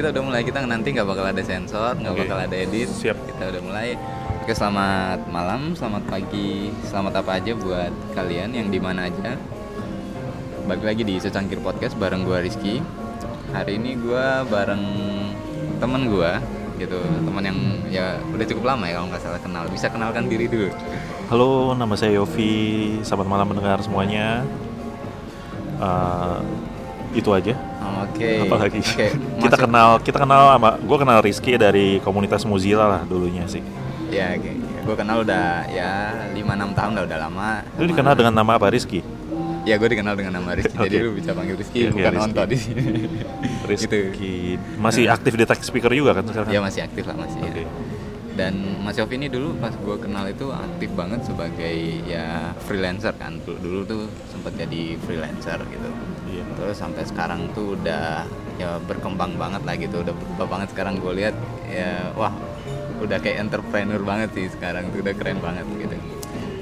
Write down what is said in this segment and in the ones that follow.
kita udah mulai. Kita nanti nggak bakal ada sensor, nggak Oke. bakal ada edit. Siap. Kita udah mulai. Oke, selamat malam, selamat pagi, selamat apa aja buat kalian yang di mana aja. Balik lagi di Secangkir Podcast bareng gua Rizky. Hari ini gua bareng temen gua gitu, teman yang ya udah cukup lama ya kalau nggak salah kenal. Bisa kenalkan diri dulu. Halo, nama saya Yofi. Selamat malam mendengar semuanya. Eh, itu aja. Oke. Apa lagi? Oke, kita masuk- kenal, kita kenal sama, gue kenal Rizky dari komunitas Mozilla lah dulunya sih. Ya, oke. Gue kenal udah ya 5-6 tahun lah udah lama. Lu dikenal dengan nama apa Rizky? Ya gue dikenal dengan nama Rizky. Jadi Oke. lu bisa panggil Rizky, Oke, bukan Rizky. Onto di sini. Rizky. Masih aktif di tech speaker juga kan sekarang? Ya masih aktif lah masih. Oke. Ya. Dan Mas Yofi ini dulu pas gue kenal itu aktif banget sebagai ya freelancer kan. Dulu, dulu tuh sempat jadi freelancer gitu. Terus sampai sekarang tuh udah ya berkembang banget lah gitu. Udah berubah banget sekarang gue lihat ya wah udah kayak entrepreneur banget sih sekarang tuh udah keren banget gitu.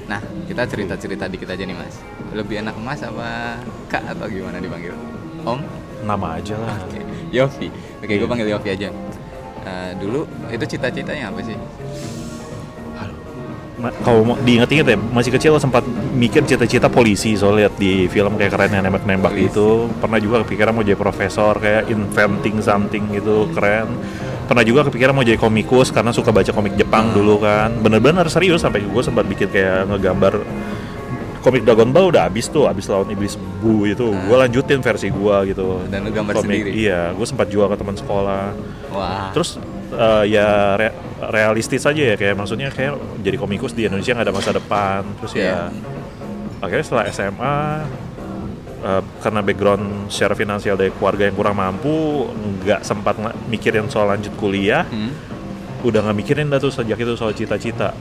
Nah kita cerita-cerita dikit aja nih mas. Lebih enak mas apa kak atau gimana dipanggil? Om? Nama aja lah. Oke, Yofi. Oke, gue Iya. panggil Yofi aja. Eh, dulu itu cita-citanya apa sih? Kalau diinget-inget ya masih kecil sempat mikir cita-cita polisi soalnya lihat di film kayak keren yang nembak-nembak gitu. Pernah juga kepikiran mau jadi profesor kayak inventing something gitu keren. Pernah juga kepikiran mau jadi komikus karena suka baca komik Jepang dulu kan. Bener-bener serius sampai gue sempat bikin kayak ngegambar komik Dragon Ball udah habis tuh habis lawan iblis bu itu. Gue lanjutin versi gue gitu. Dan lu gambar Komik- sendiri? iya gue sempat jual ke teman sekolah. Wah. terus eh, ya re- realistis aja ya kayak maksudnya kayak jadi komikus di Indonesia nggak ada masa depan terus Iya. ya akhirnya setelah SMA eh, karena background secara finansial dari keluarga yang kurang mampu nggak sempat mikirin soal lanjut kuliah Hmm? udah nggak mikirin dah tuh sejak itu soal cita-cita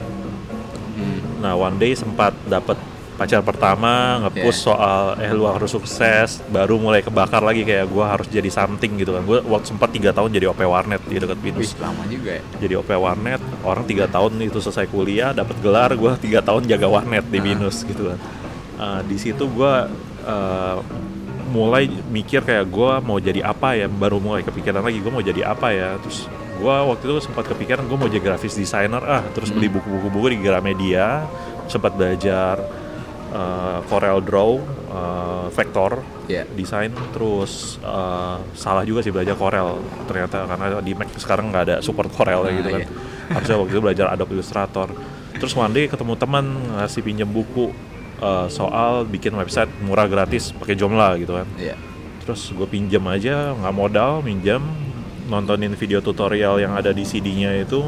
Hmm. nah one day sempat dapet pacar pertama nge-push Iya. soal eh lu harus sukses baru mulai kebakar lagi kayak gua harus jadi something gitu kan gue waktu sempat tiga tahun jadi OP warnet di dekat Wih, Binus lama juga ya. jadi OP warnet orang tiga tahun itu selesai kuliah dapat gelar gue tiga tahun jaga warnet di Ah. binus gitu kan Uh, di situ gue uh, mulai mikir kayak gue mau jadi apa ya baru mulai kepikiran lagi gue mau jadi apa ya terus gue waktu itu sempat kepikiran gue mau jadi graphics designer ah terus beli Hmm. buku-buku buku di Gramedia sempat belajar uh, Corel Draw uh, vektor Iya. desain terus uh, salah juga sih belajar Corel ternyata karena di Mac sekarang nggak ada support Corel Ah, gitu kan iya. harusnya waktu itu belajar Adobe Illustrator terus day ketemu teman ngasih pinjam buku uh, soal bikin website murah gratis pakai Joomla gitu kan Iya. terus gue pinjam aja nggak modal minjam nontonin video tutorial yang ada di CD-nya itu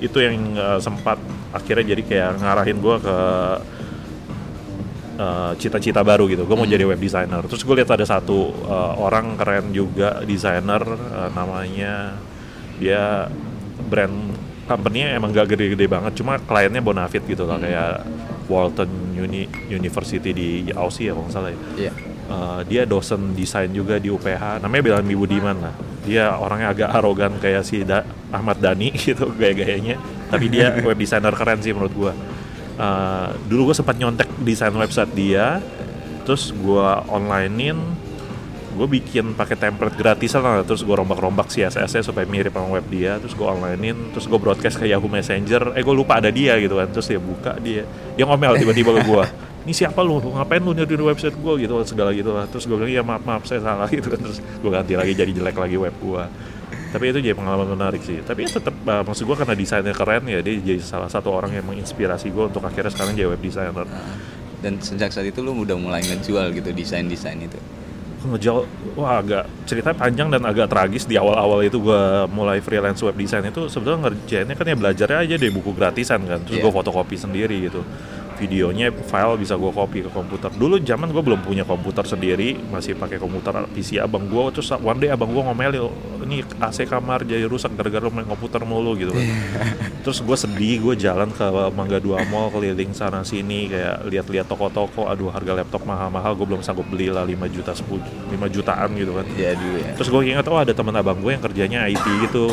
itu yang uh, sempat akhirnya jadi kayak ngarahin gue ke uh, cita-cita baru gitu gue mau Hmm. jadi web designer terus gue lihat ada satu uh, orang keren juga desainer uh, namanya dia brand company-nya emang gak gede-gede banget cuma kliennya bonafit gitu lah Hmm. kayak Walton Uni University di Aussie ya kalau nggak salah ya Iya. Uh, dia dosen desain juga di UPH namanya Bilan Budiman lah dia orangnya agak arogan kayak si Da- Ahmad Dhani gitu gaya-gayanya tapi dia web designer keren sih menurut gua Uh, dulu gue sempat nyontek desain website dia terus gua onlinein gue bikin pakai template gratisan lah terus gue rombak-rombak CSS nya supaya mirip sama web dia terus gue onlinein terus gue broadcast ke Yahoo Messenger eh gue lupa ada dia gitu kan terus dia buka dia dia ngomel tiba-tiba ke gue ini siapa lu? Lu ngapain lu nyari website gue gitu segala gitu lah. Terus gue bilang ya maaf maaf saya salah gitu kan. Terus gue ganti lagi jadi jelek lagi web gue tapi itu jadi pengalaman menarik sih. Tapi ya tetap uh, maksud gue karena desainnya keren ya dia jadi salah satu orang yang menginspirasi gue untuk akhirnya sekarang jadi web designer. Nah, dan sejak saat itu lu udah mulai ngejual gitu desain-desain itu. ngejual wah agak cerita panjang dan agak tragis. Di awal-awal itu gue mulai freelance web design itu sebetulnya ngerjainnya kan ya belajarnya aja dari buku gratisan kan. Terus Iya. gue fotokopi sendiri gitu videonya file bisa gue copy ke komputer. Dulu zaman gue belum punya komputer sendiri masih pakai komputer PC abang gue terus one day abang gue ngomelin ini AC kamar jadi rusak gara-gara main komputer mulu gitu kan. Terus gue sedih gue jalan ke Mangga Dua Mall keliling sana sini kayak lihat-lihat toko-toko. Aduh harga laptop mahal-mahal gue belum sanggup beli lah 5 juta 10 5 jutaan gitu kan. Ya dulu ya. terus gue ingat oh ada teman abang gue yang kerjanya IT gitu.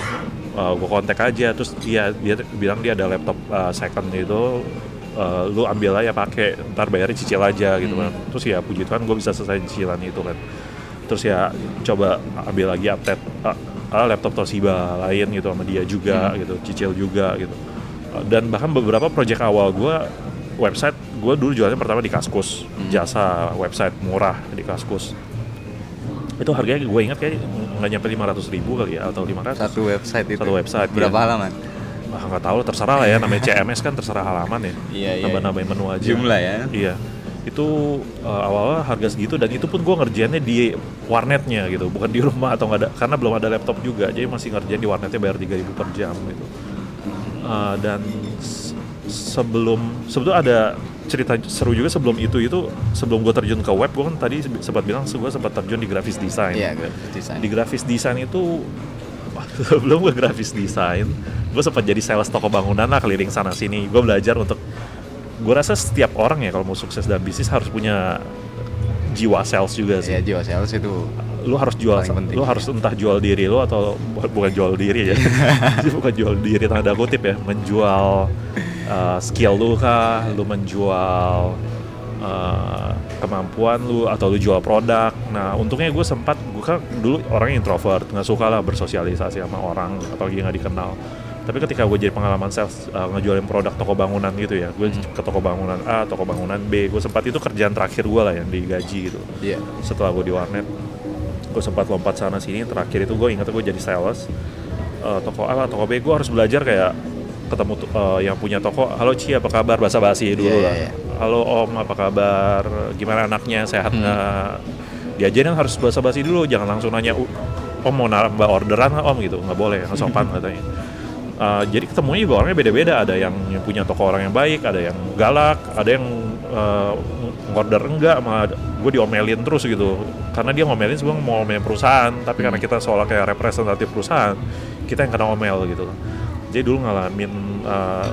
Gue kontak aja. Terus dia dia bilang dia ada laptop uh, second itu uh, lu ambil aja pakai ntar bayarnya cicil aja gitu kan terus ya puji Tuhan gue bisa selesai cicilan itu kan terus ya coba ambil lagi update uh, laptop Toshiba lain gitu sama dia juga gitu cicil juga gitu. Uh, dan bahkan beberapa project awal gue website gue dulu jualnya pertama di Kaskus. Jasa website murah di Kaskus. Itu harganya gue ingat kayak nggak nyampe 500 ribu kali ya atau 500 Satu website itu. Satu website, Berapa iya. halaman? Ah nggak tahu terserah lah ya namanya CMS kan terserah halaman ya. Iya, iya, nambah-nambahin menu aja. Jumlah ya. iya. Itu uh, awal-awal harga segitu dan itu pun gue ngerjainnya di warnetnya gitu bukan di rumah atau nggak ada karena belum ada laptop juga jadi masih ngerjain di warnetnya bayar 3000 per jam gitu. Uh, dan sebelum sebetulnya ada cerita seru juga sebelum itu itu sebelum gue terjun ke web gue kan tadi sempat bilang gue sempat terjun di grafis design. Iya, graphic design. di grafis desain itu sebelum gue grafis desain gue sempat jadi sales toko bangunan lah keliling sana sini. Gue belajar untuk gue rasa setiap orang ya kalau mau sukses dalam bisnis harus punya jiwa sales juga sih. Iya, jiwa sales itu lu harus jual penting. lu harus entah jual diri lu atau bu- bukan jual diri ya. Bukan jual diri tanda kutip ya menjual uh, skill lu kah lu menjual uh, kemampuan lu atau lu jual produk. Nah untungnya gue sempat gue kan dulu orang introvert nggak suka lah bersosialisasi sama orang apalagi nggak dikenal tapi ketika gue jadi pengalaman sales uh, ngejualin produk toko bangunan gitu ya gue ke toko bangunan A toko bangunan B gue sempat itu kerjaan terakhir gue lah yang digaji gitu. Iya. setelah gue di warnet gue sempat lompat sana sini terakhir itu gue ingat gue jadi sales Eh, toko A toko B. Gue harus belajar kayak ketemu eh, yang punya toko halo Ci apa kabar? Bahasa basi dulu Iya, lah. iya, iya. halo Om apa kabar? Gimana anaknya? Sehat Hmm. nggak? Diajarin harus bahasa basi dulu jangan langsung nanya "U- Om mau nambah orderan nggak Om? Gitu. Nggak boleh sopan katanya Uh, jadi ketemunya juga orangnya beda-beda. Ada yang punya toko orang yang baik ada yang galak ada yang uh, order enggak malah gue diomelin terus gitu. Karena dia ngomelin sebenarnya mau ngomelin perusahaan. Tapi karena kita seolah kayak representatif perusahaan kita yang kena omel gitu. Jadi dulu ngalamin uh,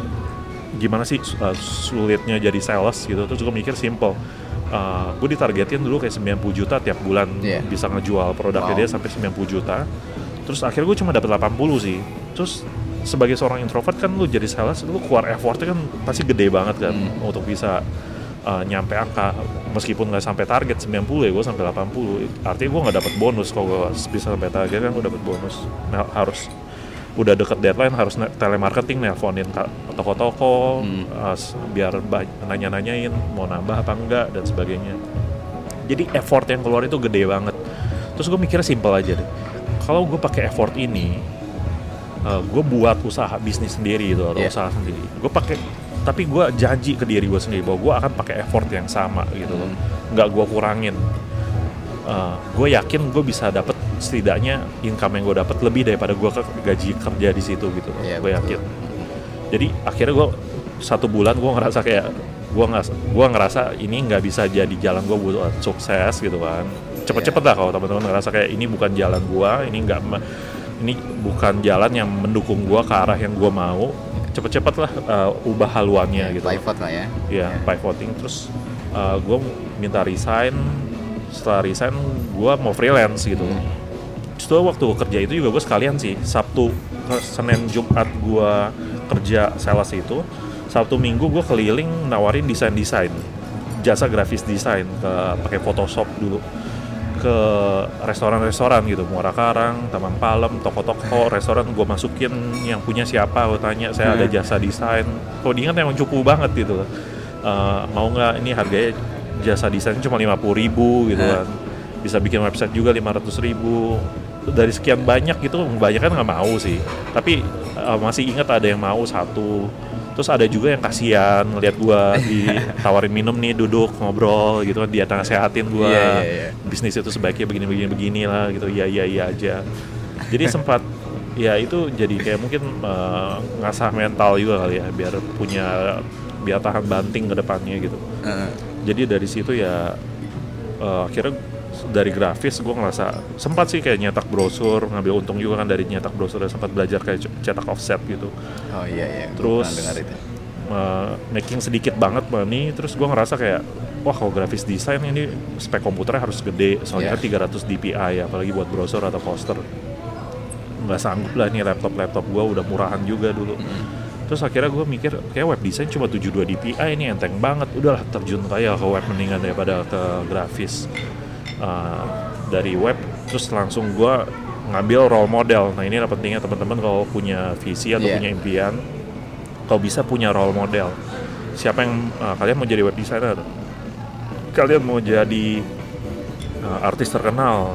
gimana sih uh, sulitnya jadi sales gitu. Terus gue mikir simple. Uh, gue ditargetin dulu kayak 90 juta tiap bulan Iya. bisa ngejual produknya Wow. dia sampai 90 juta. Terus akhirnya gue cuma dapat 80 sih. Terus sebagai seorang introvert kan lu jadi sales lu keluar effortnya kan pasti gede banget kan Hmm. untuk bisa uh, nyampe angka meskipun nggak sampai target 90 ya gue sampai 80 artinya gue nggak dapat bonus kalau gue bisa sampai target kan gue dapat bonus. Nah, harus udah deket deadline harus telemarketing nelponin toko-toko Hmm. uh, biar nanya-nanyain mau nambah apa enggak dan sebagainya. Jadi effort yang keluar itu gede banget. Terus gue mikirnya simple aja deh. Kalau gue pakai effort ini gue buat usaha bisnis sendiri gitu atau Iya. usaha sendiri. Gue pakai tapi gue janji ke diri gue sendiri bahwa gue akan pakai effort yang sama gitu loh. Hmm. nggak gue kurangin. Gue yakin gue bisa dapat setidaknya income yang gue dapat lebih daripada gue ke gaji kerja di situ gitu loh. Iya, gue yakin. Jadi akhirnya gue satu bulan gue ngerasa kayak gue nggak gue ngerasa ini nggak bisa jadi jalan gue buat sukses gitu kan. Cepet-cepet Iya. lah kalau teman-teman ngerasa kayak ini bukan jalan gue ini nggak ini bukan jalan yang mendukung gue ke arah yang gue mau. Cepet-cepet lah uh, ubah haluannya gitu. Pivot lah ya. ya. pivoting. Terus gue minta resign. Setelah resign gue mau freelance gitu. Hmm. Justru waktu kerja itu juga gue sekalian sih. Sabtu, ke Senin, Jumat gue kerja sales itu. Sabtu Minggu gue keliling nawarin desain-desain. Jasa grafis desain ke pakai Photoshop dulu ke restoran-restoran gitu. Muara Karang, Taman Palem, toko-toko, restoran gue masukin yang punya siapa gue tanya saya ada Hmm. jasa desain. Kalau diingat emang cukup banget gitu Eh, mau nggak ini harganya jasa desain cuma 50.000 ribu gitu Hmm. kan. Bisa bikin website juga 500.000 ribu. Dari sekian banyak gitu banyak kan nggak mau sih. Tapi eh, masih ingat ada yang mau satu terus ada juga yang kasihan ngeliat gua ditawarin minum nih duduk ngobrol gitu kan dia nasehatin gua Iya, iya, iya. bisnis itu sebaiknya begini begini begini lah gitu iya iya iya aja jadi sempat ya itu jadi kayak mungkin eh, ngasah mental juga kali ya biar punya biar tahan banting ke depannya gitu Heeh. jadi dari situ ya eh, akhirnya dari grafis gue ngerasa sempat sih kayak nyetak brosur ngambil untung juga kan dari nyetak brosur dan sempat belajar kayak cetak offset gitu oh iya iya. Terus- dengar itu. Eh, making sedikit banget money terus gue ngerasa kayak wah kalau grafis desain ini spek komputernya harus gede soalnya kan 300 dpi apalagi buat brosur atau poster nggak sanggup lah nih laptop laptop gue udah murahan juga dulu Mm. terus akhirnya gue mikir kayak web design cuma 72 dpi ini enteng banget udahlah terjun kayak ke web mendingan daripada ke grafis Uh, dari web terus langsung gue ngambil role model. Nah ini pentingnya teman-teman kalau punya visi atau Iya. punya impian, kalau bisa punya role model. Siapa yang uh, kalian mau jadi web designer? Kalian mau jadi uh, artis terkenal?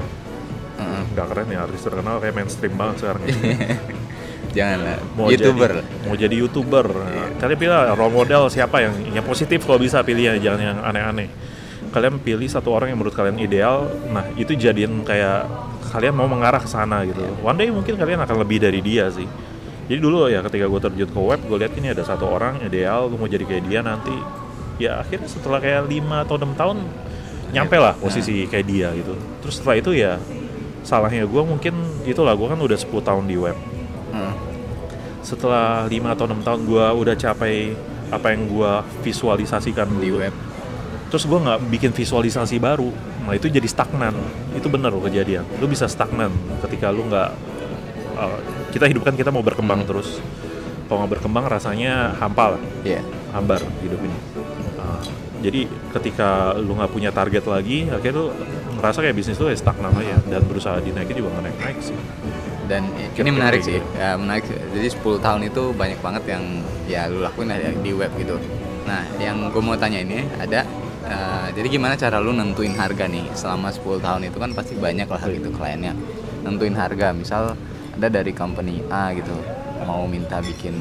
Nggak keren ya artis terkenal kayak mainstream banget sekarang. ya. Jangan lah. mau YouTuber. jadi, mau jadi youtuber Nah, kalian pilih role model siapa yang yang positif kalau bisa pilih ya jangan yang aneh-aneh kalian pilih satu orang yang menurut kalian ideal nah itu jadiin kayak kalian mau mengarah ke sana gitu. One day mungkin kalian akan lebih dari dia sih. Jadi dulu ya ketika gue terjun ke web gue lihat ini ada satu orang ideal gue mau jadi kayak dia nanti. Ya akhirnya setelah kayak 5 atau enam tahun nyampe lah posisi kayak dia gitu. Terus setelah itu ya salahnya gue mungkin itulah gue kan udah 10 tahun di web. Setelah 5 atau 6 tahun gue udah capai apa yang gue visualisasikan di dulu. web. Terus gue nggak bikin visualisasi baru nah itu jadi stagnan itu bener loh kejadian lu bisa stagnan ketika lu nggak uh, kita hidup kan kita mau berkembang Hmm. terus kalau nggak berkembang rasanya hampa lah Iya. hambar hidup ini Uh, jadi ketika lu nggak punya target lagi akhirnya lu ngerasa kayak bisnis lu ya stagnan aja dan berusaha dinaikin juga nggak naik naik sih Dan Kira-kira ini menarik sih. gitu. Ya, menarik. Jadi 10 tahun itu banyak banget yang ya lu lakuin ya di web gitu. Nah, yang gue mau tanya ini ada eh, jadi gimana cara lu nentuin harga nih? Selama 10 tahun itu kan pasti banyak lah gitu kliennya. Nentuin harga misal ada dari company A gitu mau minta bikin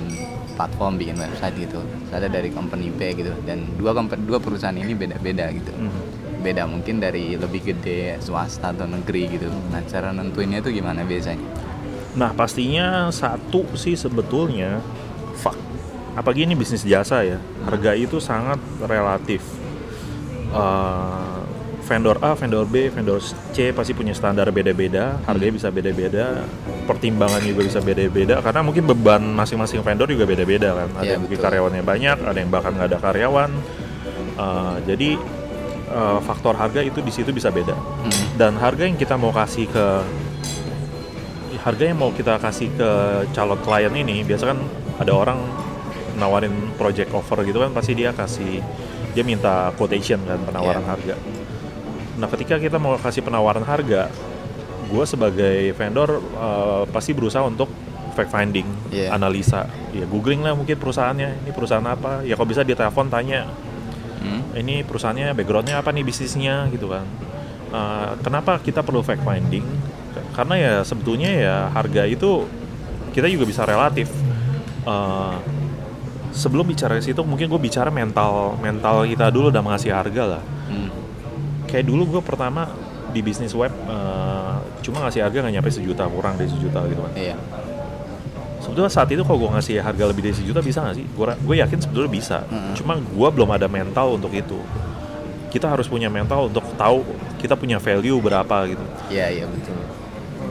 platform bikin website gitu. Ada dari company B gitu dan dua dua perusahaan ini beda-beda gitu. Hmm. beda mungkin dari lebih gede swasta atau negeri gitu. Nah cara nentuinnya itu gimana biasanya? Nah pastinya satu sih sebetulnya fuck apalagi ini bisnis jasa ya. Harga itu sangat relatif Eh, vendor A, vendor B, vendor C pasti punya standar beda-beda. Harganya bisa beda-beda. Pertimbangan juga bisa beda-beda. Karena mungkin beban masing-masing vendor juga beda-beda kan. Ada Iya, yang mungkin betul. karyawannya banyak ada yang bahkan nggak ada karyawan. Eh, jadi eh, faktor harga itu di situ bisa beda. Hmm. dan harga yang kita mau kasih ke harga yang mau kita kasih ke calon klien ini biasa kan ada orang nawarin project offer gitu kan pasti dia kasih dia minta quotation kan penawaran Iya. harga nah ketika kita mau kasih penawaran harga gue sebagai vendor eh, pasti berusaha untuk fact finding Iya. analisa ya googling lah mungkin perusahaannya ini perusahaan apa ya kalau bisa dia telepon tanya Hmm? ini perusahaannya backgroundnya apa nih bisnisnya gitu kan Uh, kenapa kita perlu fact finding karena ya sebetulnya ya harga itu kita juga bisa relatif Uh, sebelum bicara ke situ mungkin gue bicara mental mental kita dulu udah mengasih harga lah Hmm. kayak dulu gue pertama di bisnis web uh, cuma ngasih harga nggak nyampe sejuta kurang dari sejuta gitu kan Iya. sebetulnya saat itu kalau gue ngasih harga lebih dari sejuta bisa nggak sih? Gue gue yakin sebetulnya bisa. Mm-mm. Cuma gue belum ada mental untuk itu. Kita harus punya mental untuk tahu kita punya value berapa gitu. Iya, iya betul.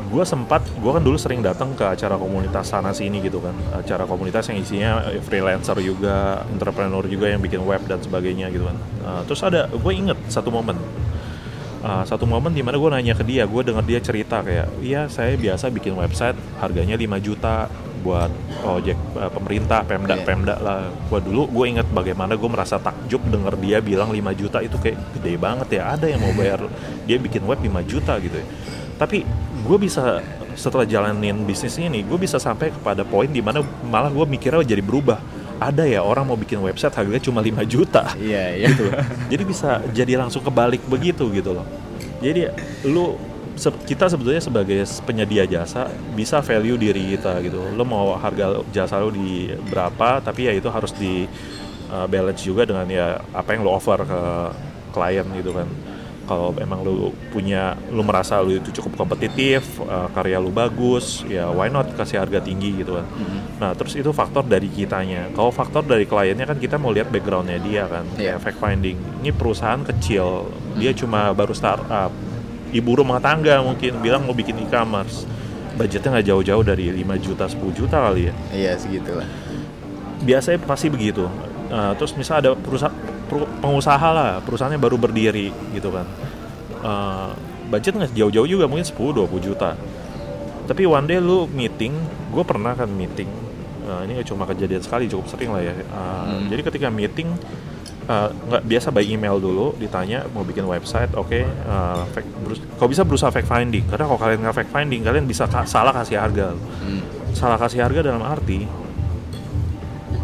Gue sempat, gue kan dulu sering datang ke acara komunitas sana sini gitu kan. Acara komunitas yang isinya eh, freelancer juga, entrepreneur juga yang bikin web dan sebagainya gitu kan. Uh, terus ada, gue inget satu momen. Uh, satu momen di mana gue nanya ke dia, gue dengar dia cerita kayak, iya saya biasa bikin website harganya 5 juta buat project uh, pemerintah, pemda, Iya. pemda lah. Gue dulu gue inget bagaimana gue merasa takjub denger dia bilang 5 juta itu kayak gede banget ya. Ada yang mau bayar dia bikin web 5 juta gitu ya. Tapi gue bisa setelah jalanin bisnis ini, gue bisa sampai kepada poin di mana malah gue mikirnya jadi berubah. Ada ya orang mau bikin website harganya cuma 5 juta Iya, iya. gitu. Jadi bisa jadi langsung kebalik begitu gitu loh. Jadi lu kita sebetulnya sebagai penyedia jasa bisa value diri kita gitu. Lo mau harga jasa lo di berapa, tapi ya itu harus di uh, balance juga dengan ya apa yang lo offer ke klien gitu kan. Kalau emang lu punya, lu merasa lu itu cukup kompetitif, uh, karya lu bagus, ya why not kasih harga tinggi gitu kan. Hmm. Nah, terus itu faktor dari kitanya. Kalau faktor dari kliennya kan kita mau lihat backgroundnya dia kan, Iya. kayak fact finding. Ini perusahaan kecil, dia cuma baru startup, ibu rumah tangga mungkin bilang mau bikin e-commerce, budgetnya nggak jauh-jauh dari 5 juta, 10 juta kali ya. Iya, segitulah. Biasanya pasti begitu. Uh, terus misal ada perusahaan pengusaha lah, perusahaannya baru berdiri gitu kan. Uh, budget nggak jauh-jauh juga mungkin 10-20 juta. Tapi one day lu meeting, gue pernah kan meeting. Uh, ini nggak cuma kejadian sekali, cukup sering lah ya. Uh, Hmm. Jadi ketika meeting, uh, nggak biasa by email dulu ditanya mau bikin website oke uh, fact- berus- kalau bisa berusaha fact finding karena kalau kalian nggak fact finding kalian bisa ka- salah kasih harga Hmm. salah kasih harga dalam arti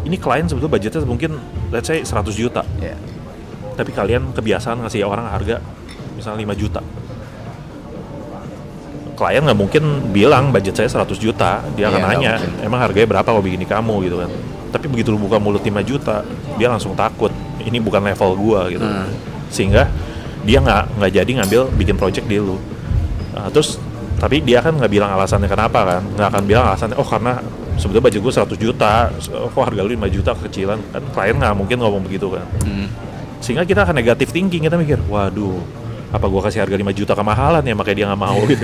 ini klien sebetulnya budgetnya mungkin let's say 100 juta. Ya. tapi kalian kebiasaan ngasih orang harga misalnya 5 juta. Klien nggak mungkin bilang budget saya 100 juta. Dia akan Iya, nanya emang harganya berapa kalau bikin di kamu? Gitu kan. Tapi begitu lu buka mulut 5 juta dia langsung takut ini bukan level gua gitu. Hmm. sehingga dia nggak nggak jadi ngambil bikin project di lu. Nah, terus tapi dia kan nggak bilang alasannya kenapa kan. Nggak akan bilang alasannya oh karena sebetulnya budget gue 100 juta oh, kok harga lu 5 juta kecilan kan klien nggak mungkin ngomong begitu kan. Hmm. sehingga kita akan negatif thinking kita mikir waduh apa gua kasih harga 5 juta kemahalan ya makanya dia nggak mau? Gitu.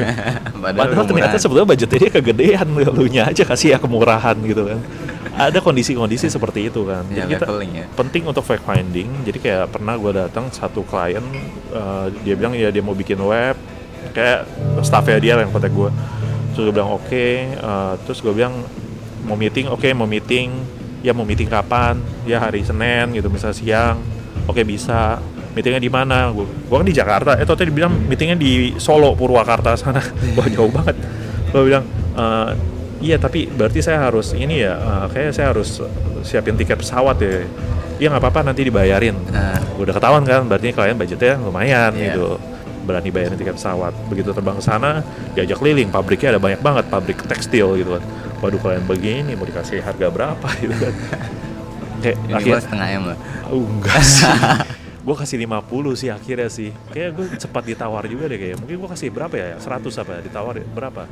Padahal ternyata murah. sebetulnya budgetnya dia kegedean lu nya aja kasih ya kemurahan gitu kan. Ada kondisi-kondisi seperti itu kan. Ya, kita ya. penting untuk fact finding. Jadi kayak pernah gue datang satu klien eh, dia bilang ya dia mau bikin web. Kayak staffnya dia yang kontak gue terus gue bilang oke eh, terus gue bilang mau meeting oke mau meeting. Ya mau meeting kapan? Ya hari Senin gitu misalnya siang. Oke bisa. Meetingnya di mana? Gue gue kan di Jakarta. Eh tadi dibilang meetingnya di Solo Purwakarta sana. Wah jauh banget. Gue bilang "Eh, iya tapi berarti saya harus ini ya eh, kayak saya harus siapin tiket pesawat ya. Iya nggak apa-apa nanti dibayarin. Nah, udah ketahuan kan berarti klien budgetnya lumayan Iya. gitu berani bayarin tiket pesawat begitu terbang ke sana diajak keliling pabriknya ada banyak banget pabrik tekstil gitu kan waduh klien begini mau dikasih harga berapa gitu kan kayak ini akhirnya gua setengah M lah. Oh, enggak sih. gue kasih 50 sih akhirnya sih. Kayak gue cepat ditawar juga deh kayak. Mungkin gue kasih berapa ya? 100 apa ya? Ditawar ya? berapa?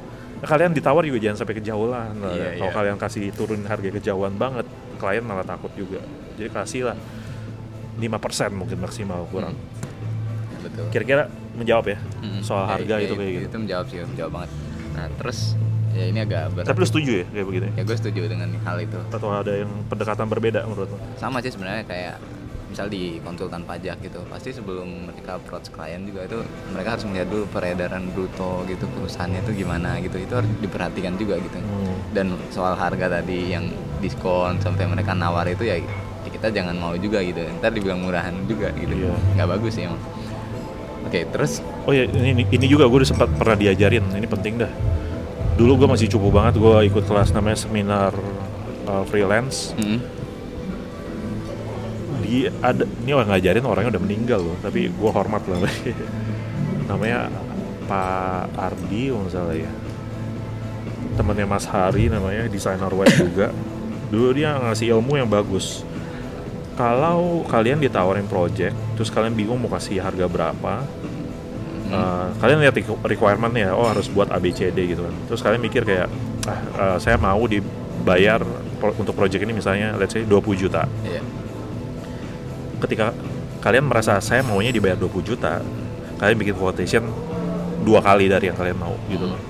Nah, kalian ditawar juga jangan sampai kejauhan. lah. Iya, Kalau iya. kalian kasih turun harga kejauhan banget, klien malah takut juga. Jadi kasih lah 5% mungkin maksimal kurang. Ya, betul. Kira-kira menjawab ya Mm-mm. soal Ya, harga ya, itu kayak gitu. Itu menjawab sih, menjawab banget. Nah, terus ya ini agak berat. Tapi lu setuju ya kayak begitu ya? Ya gue setuju dengan hal itu. Atau ada yang pendekatan berbeda menurut lo? Sama sih sebenarnya kayak misal di konsultan pajak gitu pasti sebelum mereka approach klien juga itu mereka harus melihat dulu peredaran bruto gitu perusahaannya itu gimana gitu itu harus diperhatikan juga gitu Hmm. dan soal harga tadi yang diskon sampai mereka nawar itu ya, ya kita jangan mau juga gitu ntar dibilang murahan juga gitu Iya. nggak bagus sih emang oke terus Oh ya ini ini juga gue udah sempat pernah diajarin ini penting dah. Dulu gue masih cupu banget gue ikut kelas namanya seminar uh, freelance. mm, Di ada ini orang ngajarin orangnya udah meninggal loh, tapi gue hormat lah. namanya Pak Ardi kalau salah ya. Temennya Mas Hari namanya desainer web juga. Dulu dia ngasih ilmu yang bagus. Kalau kalian ditawarin project, terus kalian bingung mau kasih harga berapa, Uh, kalian lihat requ- requirementnya oh harus buat ABCD gitu kan. Terus kalian mikir kayak ah uh, saya mau dibayar pro- untuk project ini misalnya let's say 20 juta. Iya. ketika kalian merasa saya maunya dibayar 20 juta kalian bikin quotation dua kali dari yang kalian mau gitu. Loh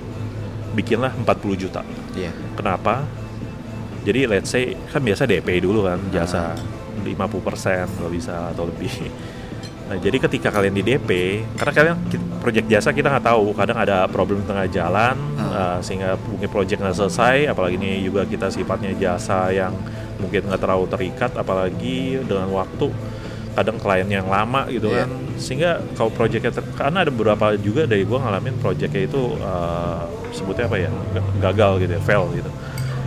bikinlah 40 juta. Iya. Kenapa? Jadi let's say kan biasa DP dulu kan jasa 50% kalau bisa atau lebih nah jadi ketika kalian di DP karena kalian project jasa kita nggak tahu kadang ada problem tengah jalan Hmm. uh, sehingga mungkin project nggak selesai apalagi ini juga kita sifatnya jasa yang mungkin nggak terlalu terikat apalagi dengan waktu kadang klien yang lama gitu Iya. kan. Sehingga kalau projectnya ter- karena ada beberapa juga dari gua ngalamin projectnya itu uh, sebutnya apa ya gagal gitu ya fail gitu.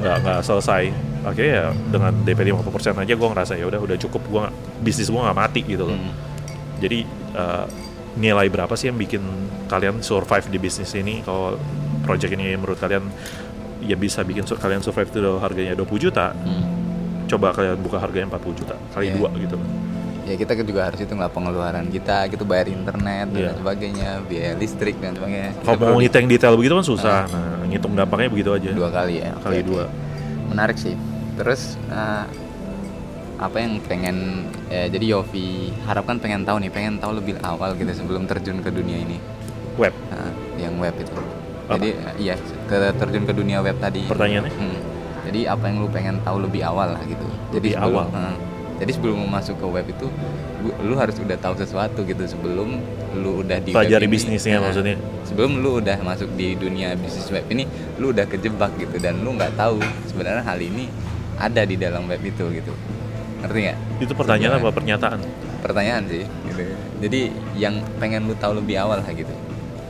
Nggak nggak selesai. Akhirnya ya dengan DP 50% aja gua ngerasa ya udah udah cukup gua nggak- bisnis gua nggak mati gitu loh. Mm, jadi uh, nilai berapa sih yang bikin kalian survive di bisnis ini kalau project ini menurut kalian ya bisa bikin kalian survive itu harganya 20 juta mm. coba kalian buka harganya 40 juta kali Iya. dua gitu ya kita juga harus hitung lah pengeluaran kita gitu bayar internet dan Iya. sebagainya biaya listrik dan sebagainya kalau mau ngitung detail begitu kan susah nah ngitung dampaknya begitu aja dua kali ya kali oke. dua menarik sih terus eh, apa yang pengen ya, jadi Yofi harapkan pengen tahu nih pengen tahu lebih awal gitu sebelum terjun ke dunia ini web Nah, yang web itu Apa? jadi iya ke terjun ke dunia web tadi Pertanyaannya? Hmm. jadi apa yang lu pengen tahu lebih awal lah gitu Lebih jadi sebelum, awal? eh, jadi sebelum lu masuk ke web itu lu- harus udah tahu sesuatu gitu sebelum lu udah di Pelajari bisnisnya Nah, maksudnya. sebelum lu udah masuk di dunia bisnis web ini lu udah kejebak gitu dan lu nggak tahu sebenarnya hal ini ada di dalam web itu gitu ngerti nggak Itu pertanyaan Sebuah apa pernyataan? pertanyaan sih gitu jadi yang pengen lu tahu lebih awal lah gitu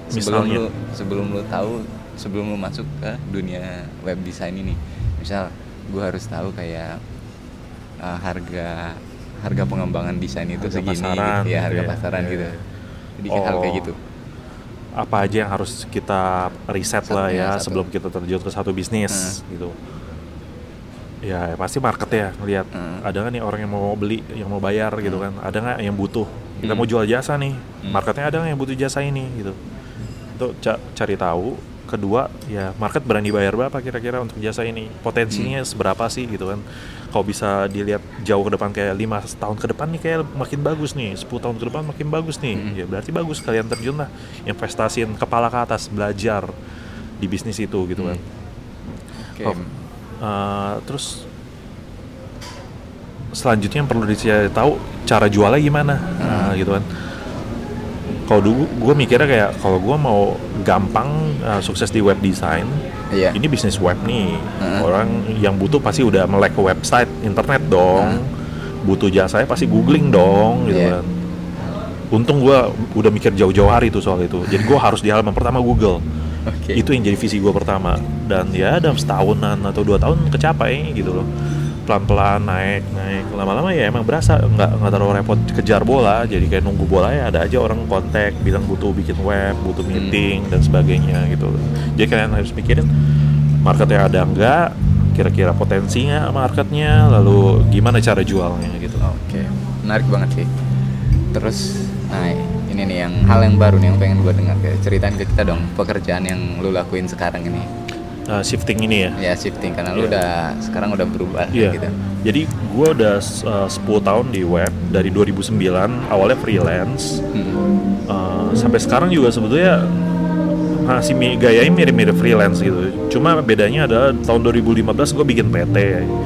sebelum Misalnya? lu sebelum lu tahu sebelum lu masuk ke dunia web design ini misal gua harus tahu kayak uh, harga harga pengembangan desain itu Harga segini pasaran gitu. ya gitu harga ya. pasaran Iya, gitu iya. jadi kayak hal kayak Oh. gitu Apa aja yang harus kita riset Satu, lah ya, ya satu. sebelum kita terjun ke satu bisnis gitu. Ya pasti market ya ngelihat Hmm. ada nggak nih orang yang mau beli, yang mau bayar gitu kan, ada nggak yang butuh. Kita Hmm. mau jual jasa nih, Hmm. marketnya ada nggak yang butuh jasa ini gitu. Itu ca- cari tahu. Kedua ya market berani bayar berapa kira-kira untuk jasa ini, potensinya Hmm. seberapa sih gitu kan. Kalau bisa dilihat jauh ke depan kayak lima tahun ke depan nih kayak makin bagus nih, 10 tahun ke depan makin bagus nih. Hmm. Ya berarti bagus kalian terjun lah, investasiin kepala ke atas, belajar di bisnis itu gitu kan. Oke. Oh. Uh, terus selanjutnya yang perlu dicari tahu cara jualnya gimana? Nah, gitu kan. Kalau dulu gue mikirnya kayak kalau gue mau gampang uh, sukses di web design Iya. ini bisnis web nih. Heeh. orang yang butuh pasti udah melek website internet dong. Butuh jasanya pasti googling dong gitu Iya. kan. Untung gue udah mikir jauh-jauh hari tuh soal itu. Jadi gue harus di halaman pertama Google Oke. itu yang jadi visi gue pertama. Dan ya dalam setahunan atau dua tahun kecapai gitu loh. Pelan-pelan naik naik. Lama-lama ya emang berasa nggak nggak terlalu repot kejar bola. Jadi kayak nunggu bola ya ada aja orang kontak bilang butuh bikin web butuh meeting dan sebagainya gitu. Loh jadi kalian harus mikirin marketnya ada nggak kira-kira potensinya marketnya lalu gimana cara jualnya gitu. Oke, menarik banget sih. Terus, nah ini nih yang hal yang baru nih yang pengen gue dengar kayak ceritain ke kita dong pekerjaan yang lu lakuin sekarang ini. Nah, shifting ini ya Ya shifting karena lu Iya. udah sekarang udah berubah Iya. gitu. Jadi gue udah uh, 10 tahun di web dari 2009 awalnya freelance Hmm. uh, sampai sekarang juga sebetulnya masih gayanya mirip-mirip freelance gitu. Cuma bedanya adalah tahun 2015 gue bikin PT.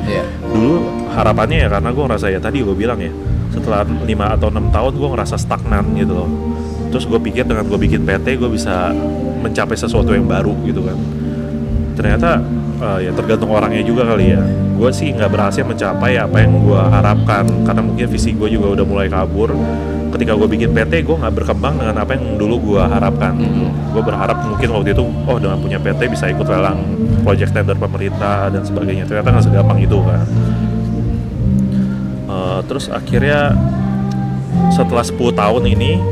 Iya. Dulu harapannya ya karena gue ngerasa ya tadi gue bilang ya setelah 5 atau 6 tahun gue ngerasa stagnan gitu loh. Terus gue pikir dengan gue bikin PT gue bisa mencapai sesuatu yang baru gitu kan. Ternyata uh, ya tergantung orangnya juga kali ya. Gue sih nggak berhasil mencapai apa yang gue harapkan karena mungkin visi gue juga udah mulai kabur. Ketika gue bikin PT gue nggak berkembang dengan apa yang dulu gue harapkan. Gue berharap mungkin waktu itu oh dengan punya PT bisa ikut lelang project tender pemerintah dan sebagainya. Ternyata nggak segampang itu kan Uh, terus akhirnya setelah 10 tahun ini